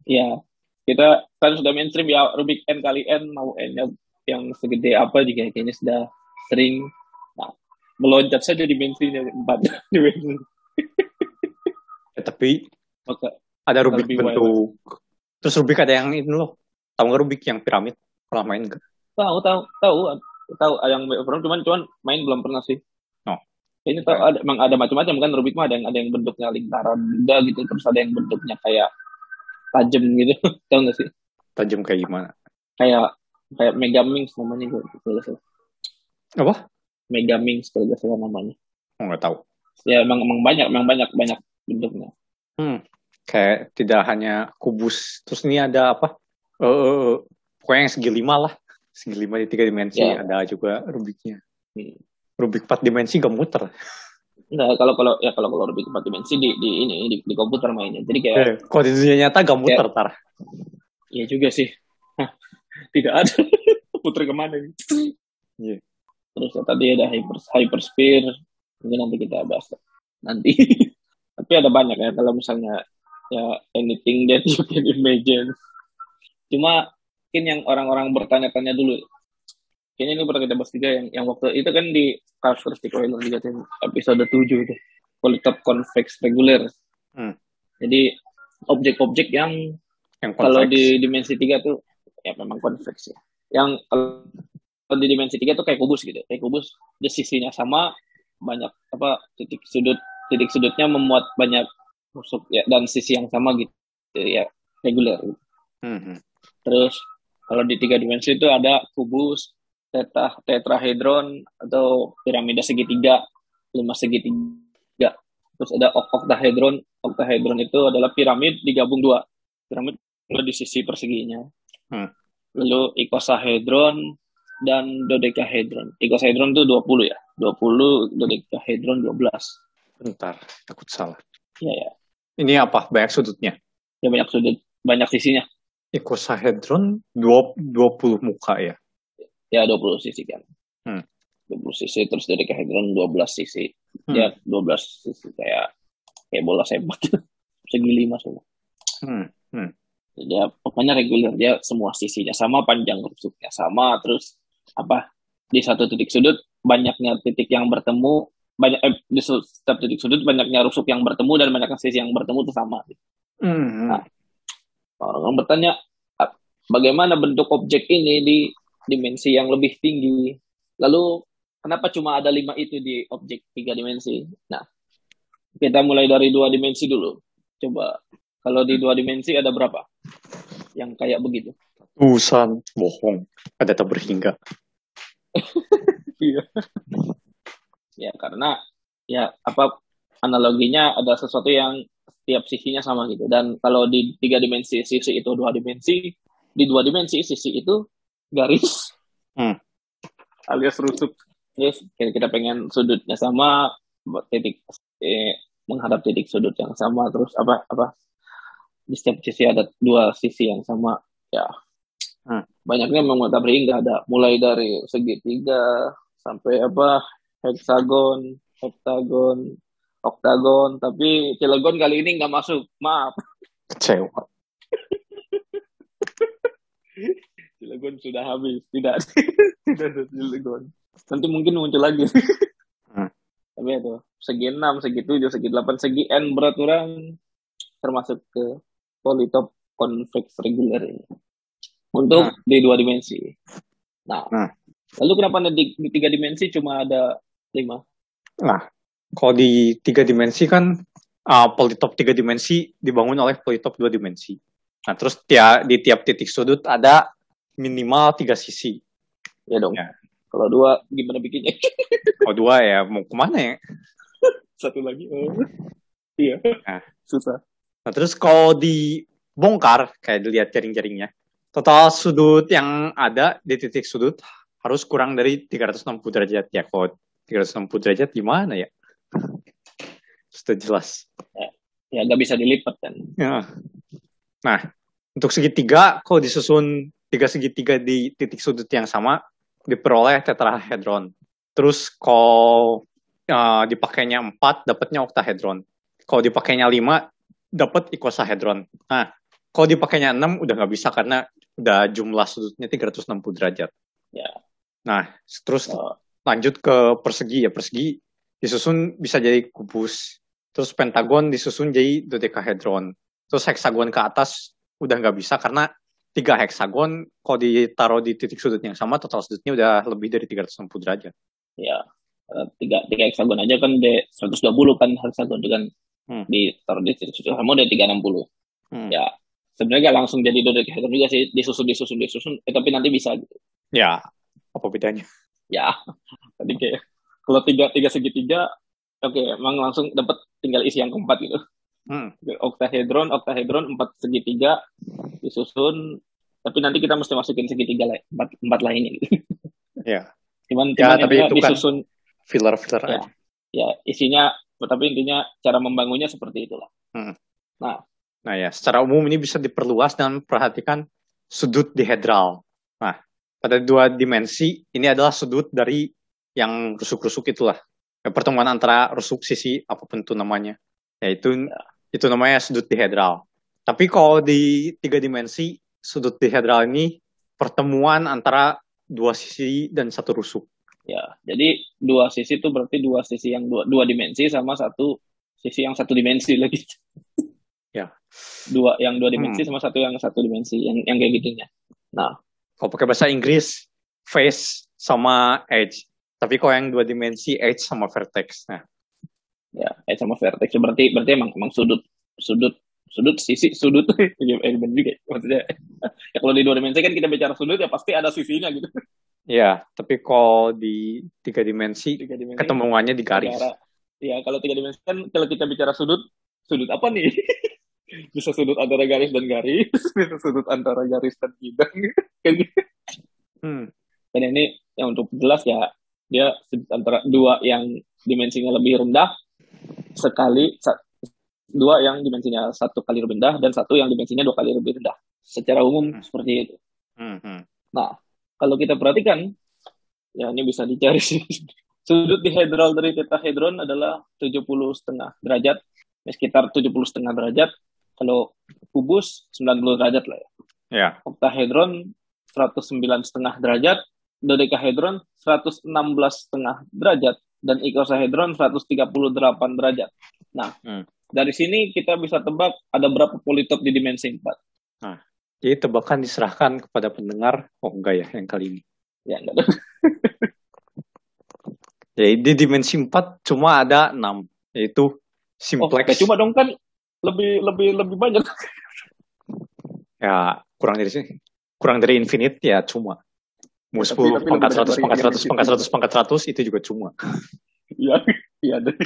Iya. Kita kan sudah mainstream ya Rubik N kali N mau N-nya yang segede apa juga kayaknya sudah sering nah, meloncat saja di mainstream 4 dimensi. ya, tapi Maka, ada Rubik bentuk Terus Rubik ada yang ini loh. Tahu nggak Rubik yang piramid? Pernah main nggak? Tahu, tahu, tahu, tahu. Yang pernah cuman cuman main belum pernah sih. Oh. Ini tahu ada emang ada macam-macam kan Rubik mah ada yang ada yang bentuknya lingkaran juga gitu, terus ada yang bentuknya kayak tajam gitu. tahu nggak sih? Tajam kayak gimana? Kayak kayak Megamix namanya gitu. Apa? Megaminx kalau nggak salah namanya. Oh, nggak tahu. Ya emang, emang banyak, emang banyak banyak bentuknya. Hmm. Kayak tidak hanya kubus. Terus ini ada apa? Eh, uh, pokoknya yang segi lima lah. Segi lima di tiga dimensi. Ya. Ada juga Rubiknya. Hmm. Rubik empat dimensi gak muter. Enggak, kalau kalau ya kalau kalau lebih empat dimensi di, di ini di, di komputer mainnya. Jadi kayak Eh, kalau di dunia nyata gak muter, tar. ya juga sih. Hah, Tidak ada. Puter ke mana? Iya. Terus ya, tadi ada hyper hypersphere. Mungkin nanti kita bahas nanti. Tapi ada banyak ya kalau misalnya ya anything that you can imagine. Cuma mungkin yang orang-orang bertanya-tanya dulu. Kayaknya ini pernah kita bahas juga yang yang waktu itu kan di karakteristik juga tuh, episode 7 itu. Polytope convex regular. Hmm. Jadi objek-objek yang Yang kalau convex. di dimensi 3 tuh ya memang konveks ya. Yang kalau di dimensi 3 tuh kayak kubus gitu. Kayak kubus dia sisinya sama banyak apa titik sudut titik sudutnya memuat banyak rusuk ya dan sisi yang sama gitu ya reguler gitu. Hmm. Terus kalau di tiga dimensi itu ada kubus, teta, tetrahedron atau piramida segitiga, lima segitiga. Terus ada ok oktahedron. Oktahedron itu adalah piramid digabung dua. Piramid di sisi perseginya. Hmm. Lalu ikosahedron dan dodekahedron. Ikosahedron itu 20 ya. 20, dodekahedron 12. Bentar, takut salah. Ya ya. Ini apa? Banyak sudutnya. Ya banyak sudut, banyak sisinya. Icosahedron 20 muka ya. Ya 20 sisi kan. Hmm. 20 sisi terus dodekahedron 12 sisi. Hmm. Ya 12 sisi kayak kayak bola sepak. Segi lima semua. Hmm. Hmm. Ya pokoknya reguler dia semua sisinya sama, panjang rusuknya sama, terus apa di satu titik sudut banyaknya titik yang bertemu banyak eh, di setiap titik sudut banyaknya rusuk yang bertemu dan banyaknya sisi yang bertemu itu sama. Hmm. Nah. Orang bertanya "Ah, bagaimana bentuk objek ini di dimensi yang lebih tinggi. Lalu kenapa cuma ada lima itu di objek tiga dimensi? Nah, kita mulai dari dua dimensi dulu. Coba kalau di dua dimensi ada berapa? Yang kayak begitu. Tusan bohong. Ada tak berhingga. Iya. ya karena ya apa analoginya ada sesuatu yang setiap sisinya sama gitu. Dan kalau di tiga dimensi sisi itu dua dimensi, di dua dimensi sisi itu garis Hmm. alias rusuk. Yes, kita, kita pengen sudutnya sama, titik eh, menghadap titik sudut yang sama, terus apa apa di setiap sisi ada dua sisi yang sama. Ya, Hmm. banyaknya memang mata nggak ada. Mulai dari segitiga sampai apa heksagon, heptagon, oktagon. Tapi kilogon kali ini nggak masuk. Maaf, Kecewa. kilogon sudah habis. Tidak, tidak ada kilogon. Nanti mungkin muncul lagi. Hmm. Tapi itu segi 6, segi 7, segi 8, segi n beraturan termasuk ke polytope convex regular ini. Untuk Hmm. di dua dimensi. Nah, Hmm. lalu kenapa di, di tiga dimensi cuma ada lima? Nah, kalau di tiga dimensi kan uh, polytope tiga dimensi dibangun oleh polytope dua dimensi. Nah, terus tia, di tiap titik sudut ada minimal tiga sisi. Ya dong. Ya. Kalau dua gimana bikinnya? Kalau dua ya mau ke mana ya? Satu lagi. oh. Iya. Nah. Susah. Nah, terus kalau dibongkar, kayak dilihat jaring-jaringnya, total sudut yang ada di titik sudut harus kurang dari 360 derajat. Ya, kalau 360 derajat gimana ya? Sudah jelas. Ya nggak bisa dilipat kan. Ya. Nah, untuk segitiga, kalau disusun tiga segitiga di titik sudut yang sama, diperoleh tetrahedron. Terus kalau uh, dipakainya 4, dapatnya oktahedron. Kalau dipakainya 5, dapat ikosahedron. Nah, kalau dipakainya 6, udah nggak bisa karena udah jumlah sudutnya 360 derajat. Ya. Nah, terus Oh, lanjut ke persegi ya persegi disusun bisa jadi kubus terus pentagon disusun jadi dodekahedron terus heksagon ke atas udah nggak bisa karena tiga heksagon kalau ditaruh di titik sudut yang sama total sudutnya udah lebih dari 360 derajat ya Eh, tiga tiga heksagon aja kan de 120 kan heksagon dengan Hmm. di taruh di titik sudut sama udah 360. Hmm. Ya. Sebenarnya nggak langsung jadi dodecahedron juga sih disusun disusun disusun eh, tapi nanti bisa gitu. ya apa bedanya Ya. Tadi kayak kalau tiga tiga segitiga oke okay, emang langsung dapat tinggal isi yang keempat gitu hmm. oktahedron oktahedron empat segitiga disusun tapi nanti kita mesti masukin segitiga lain empat empat lainnya gitu ya cuman, ya, cuman tapi itu kan disusun kan filler filler ya, aja. ya isinya tapi intinya cara membangunnya seperti itulah hmm. nah nah ya secara umum ini bisa diperluas dan perhatikan sudut dihedral nah pada dua dimensi ini adalah sudut dari yang rusuk-rusuk itulah pertemuan antara rusuk sisi apa pun itu namanya yaitu ya. Itu namanya sudut dihedral. Tapi kalau di tiga dimensi sudut dihedral ini pertemuan antara dua sisi dan satu rusuk. Ya jadi dua sisi itu berarti dua sisi yang dua, dua dimensi sama satu sisi yang satu dimensi lagi. Ya. Dua yang dua dimensi hmm. sama satu yang satu dimensi yang yang kayak gitunya. Nah kalau pakai bahasa Inggris face sama edge. Tapi kalau yang dua dimensi edge sama vertex. Nah ya sama vertex berarti berarti emang emang sudut sudut sudut sisi sudut ya juga maksudnya ya kalau di dua dimensi kan kita bicara sudut ya pasti ada sisinya gitu Iya, tapi kalau di tiga dimensi, tiga dimensi ketemuannya di garis. Iya, kalau tiga dimensi kan kalau kita bicara sudut, sudut apa nih? bisa sudut antara garis dan garis, bisa sudut antara garis dan bidang, kan. Hmm. Dan ini yang untuk jelas ya, dia antara dua yang dimensinya lebih rendah sekali, dua yang dimensinya satu kali lebih rendah dan satu yang dimensinya dua kali lebih rendah. Secara umum hmm. seperti itu. Hmm. hmm. Nah, kalau kita perhatikan, ya ini bisa dicari sih. Sudut dihedral dari tetrahedron adalah 70 setengah derajat, ya, sekitar 70 setengah derajat. Kalau kubus 90 derajat lah ya. Ya. Oktahedron 109 setengah derajat, dodekahedron 116 setengah derajat, dan ikosahedron 138 derajat. Nah, hmm. dari sini kita bisa tebak ada berapa politop di dimensi 4. Nah, jadi tebakan diserahkan kepada pendengar. Oh enggak ya yang kali ini. Ya enggak. Jadi di dimensi 4 cuma ada 6 yaitu simplex. Oh, cuma dong kan lebih lebih lebih banyak. ya kurang dari sini. Kurang dari infinite ya cuma. Mau 10 tapi, tapi pangkat 100 pangkat 100 pangkat 100 pangkat 100 itu juga cuma. Iya, iya deh.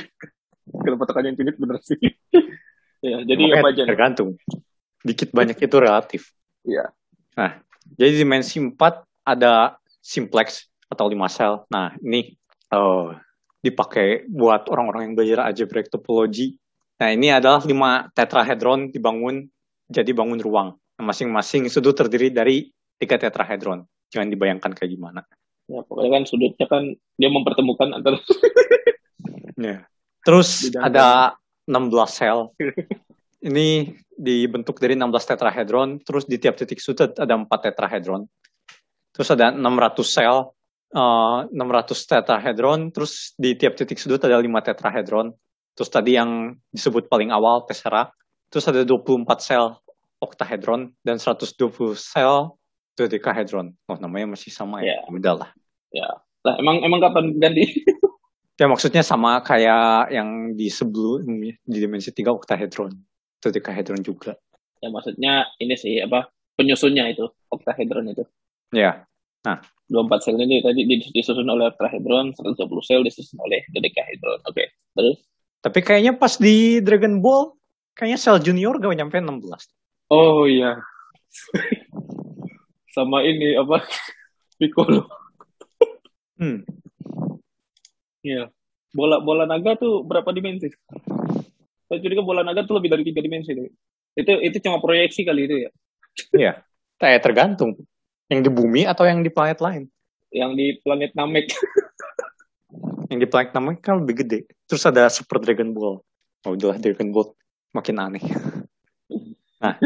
Kalau patokannya infinite bener sih. ya, jadi apa aja? Tergantung. Dikit banyak itu relatif. Iya. Nah, jadi dimensi 4 ada simplex atau 5 sel. Nah, ini uh, dipakai buat orang-orang yang belajar algebraic topology. Nah, ini adalah 5 tetrahedron dibangun jadi bangun ruang. Masing-masing sudut terdiri dari tiga tetrahedron. Jangan dibayangkan kayak gimana. Ya, pokoknya kan sudutnya kan dia mempertemukan antara ya. Terus ada 16 sel. Ini dibentuk dari 16 tetrahedron, terus di tiap titik sudut ada 4 tetrahedron. Terus ada 600 sel, uh, 600 tetrahedron, terus di tiap titik sudut ada 5 tetrahedron. Terus tadi yang disebut paling awal tesseract, terus ada 24 sel oktahedron dan 120 sel dodecahedron. Oh, namanya masih sama ya. ya. Udah lah. Ya. Lah, emang emang kapan ganti? ya maksudnya sama kayak yang di sebelum di dimensi 3 oktahedron dodecahedron juga. Ya maksudnya ini sih apa penyusunnya itu octahedron itu. Ya. Nah, 24 sel ini tadi disusun oleh octahedron, 120 sel disusun oleh dodecahedron. Oke, okay. terus? Tapi kayaknya pas di Dragon Ball, kayaknya sel junior gak nyampe 16. Oh iya. Sama ini apa? Piccolo. hmm. Iya. Bola bola naga tuh berapa dimensi? saya curiga bola naga tuh lebih dari tiga dimensi deh. Itu itu cuma proyeksi kali itu ya. Iya. Kayak tergantung. Yang di bumi atau yang di planet lain? Yang di planet Namek. yang di planet Namek kan lebih gede. Terus ada Super Dragon Ball. Oh udah Dragon Ball makin aneh. Nah,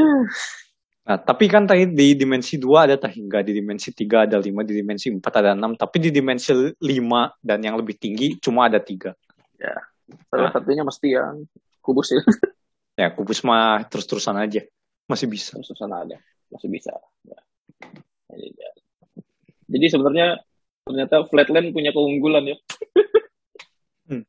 nah tapi kan tadi di dimensi 2 ada tahingga, di dimensi 3 ada 5, di dimensi 4 ada 6, tapi di dimensi 5 dan yang lebih tinggi cuma ada 3. Ya, salah nah. satunya mesti yang kubus ya ya kubus mah terus-terusan aja masih bisa terus-terusan aja masih bisa ya. ya. jadi sebenarnya ternyata flatland punya keunggulan ya hmm.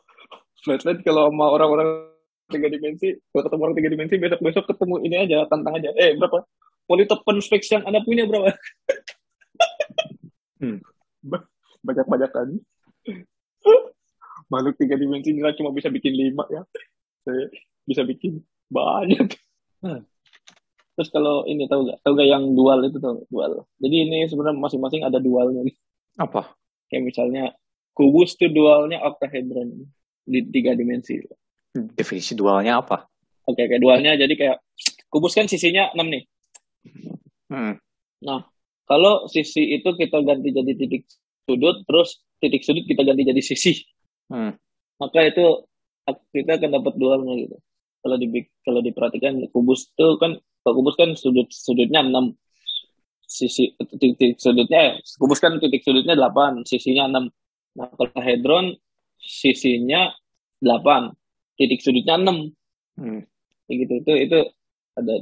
flatland kalau sama orang-orang tiga dimensi kalau ketemu orang tiga dimensi besok besok ketemu ini aja tantang aja. Eh berapa? Politopen fix yang anda punya berapa? Hmm. banyak banyak kan makhluk tiga dimensi nggak cuma bisa bikin lima ya. Saya bisa bikin banyak. Terus kalau ini tahu gak tahu gak yang dual itu tuh dual. Jadi ini sebenarnya masing-masing ada dualnya nih. Apa? kayak misalnya kubus tuh dualnya octahedron di tiga dimensi Definisi dualnya apa? oke kayak dualnya jadi kayak kubus kan sisinya 6 nih Hmm. Nah, kalau sisi itu kita ganti jadi titik sudut, terus titik sudut kita ganti jadi sisi, Hmm. maka itu kita akan dapat dualnya gitu. Kalau di kalau diperhatikan kubus itu kan kalau kubus kan sudut sudutnya 6 sisi titik, titik sudutnya eh, kubus kan titik sudutnya 8, sisinya 6. Nah, kalau hedron sisinya 8, titik sudutnya 6. Hmm. Kayak gitu itu itu ada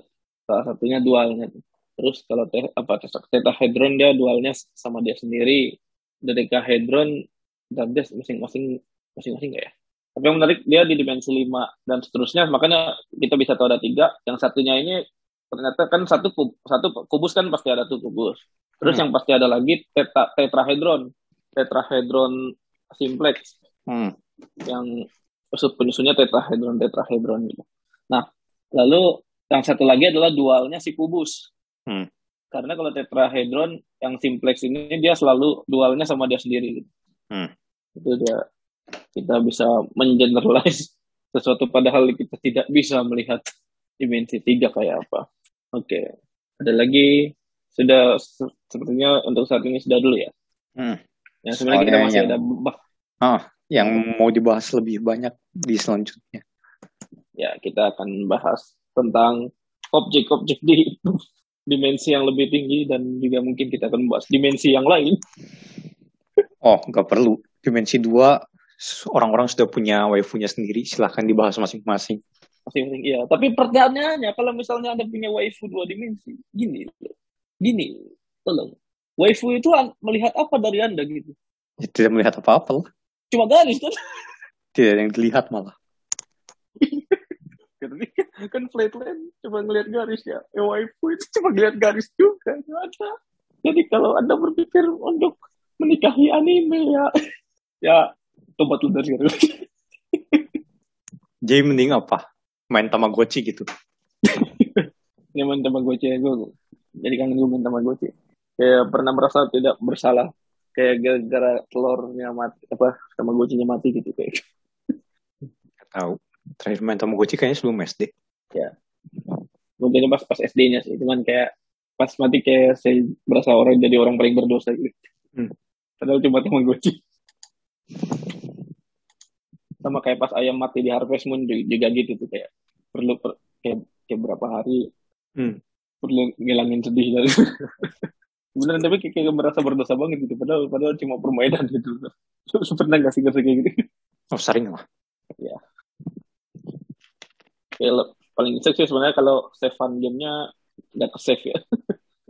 salah satunya dualnya. Terus kalau te, apa tetahedron dia dualnya sama dia sendiri. Dodecahedron dan dia masing-masing masing-masing nggak ya? Tapi yang menarik dia di dimensi 5 dan seterusnya. Makanya kita bisa tahu ada tiga. Yang satunya ini ternyata kan satu kub, satu kubus kan pasti ada tuh kubus. Terus Hmm. yang pasti ada lagi teta, tetrahedron. Tetrahedron simplex Hmm. yang penyusunnya tetrahedron tetrahedron gitu. Nah, lalu yang satu lagi adalah dualnya si kubus. Hmm. Karena kalau tetrahedron yang simplex ini dia selalu dualnya sama dia sendiri. Gitu. Hmm. Itu dia kita bisa mengeneralize sesuatu padahal kita tidak bisa melihat dimensi tiga kayak apa. Oke, ada lagi sudah se- sepertinya untuk saat ini sudah dulu ya. Hmm. Ya sebenarnya kita masih yang- ada bah- Ah, yang mau dibahas lebih banyak di selanjutnya. ya kita akan bahas tentang objek-objek di dimensi yang lebih tinggi dan juga mungkin kita akan membahas dimensi yang lain. Oh, nggak perlu. Dimensi 2, orang-orang sudah punya waifunya sendiri. Silahkan dibahas masing-masing. Masing-masing iya. Tapi pertanyaannya kalau misalnya Anda punya waifu dua dimensi, gini. Gini, tolong. Waifu itu melihat apa dari Anda gitu? Ya, tidak melihat apa-apa lah. Cuma garis kan? Tidak ada yang dilihat malah. Gitu. kan flatland cuma ngelihat garis ya. ya waifu itu cuma ngelihat garis juga. Ada. Jadi kalau Anda berpikir untuk menikahi anime ya, ya tobat lu dari. Jadi mending apa? Main Tamagotchi gitu. Ini main Tamagotchi ya gue. Jadi kangen gue main Tamagotchi. Kayak pernah merasa tidak bersalah. Kayak gara-gara telurnya mati, apa, Tamagotchinya mati gitu. Kayak. Tahu. Terakhir main Tamagotchi kayaknya sebelum SD. Mungkin pas pas SD-nya sih. Cuman kayak pas mati kayak saya berasa orang jadi orang paling berdosa gitu. Hmm. Padahal cuma Tamagotchi. Sama kayak pas ayam mati di Harvest Moon juga gitu tuh kayak perlu per- kayak, kayak berapa hari Hmm. perlu ngilangin sedih dan beneran tapi kayak, kayak merasa berdosa banget gitu. Padahal padahal cuma permainan gitu. Pernah gak sih ngerasa kayak gitu? Oh, sering lah. kayak le- paling insek sih sebenarnya kalau save fun gamenya nggak ke save ya.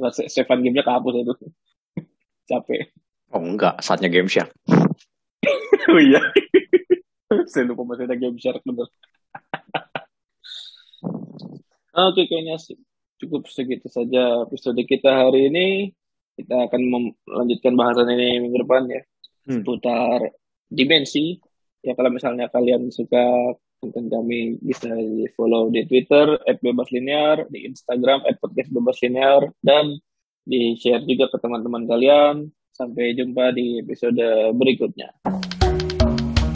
Nggak fun gamenya kehapus itu capek. Oh, enggak. Saatnya game share. oh iya. Saya lupa masih ada game shark bener. Oke kayaknya sih cukup segitu saja episode kita hari ini kita akan melanjutkan bahasan ini minggu depan ya. Hmm. seputar dimensi. Ya kalau misalnya kalian suka konten kami bisa di follow di Twitter @bebaslinear di Instagram @podcastbebaslinear dan di share juga ke teman-teman kalian. Sampai jumpa di episode berikutnya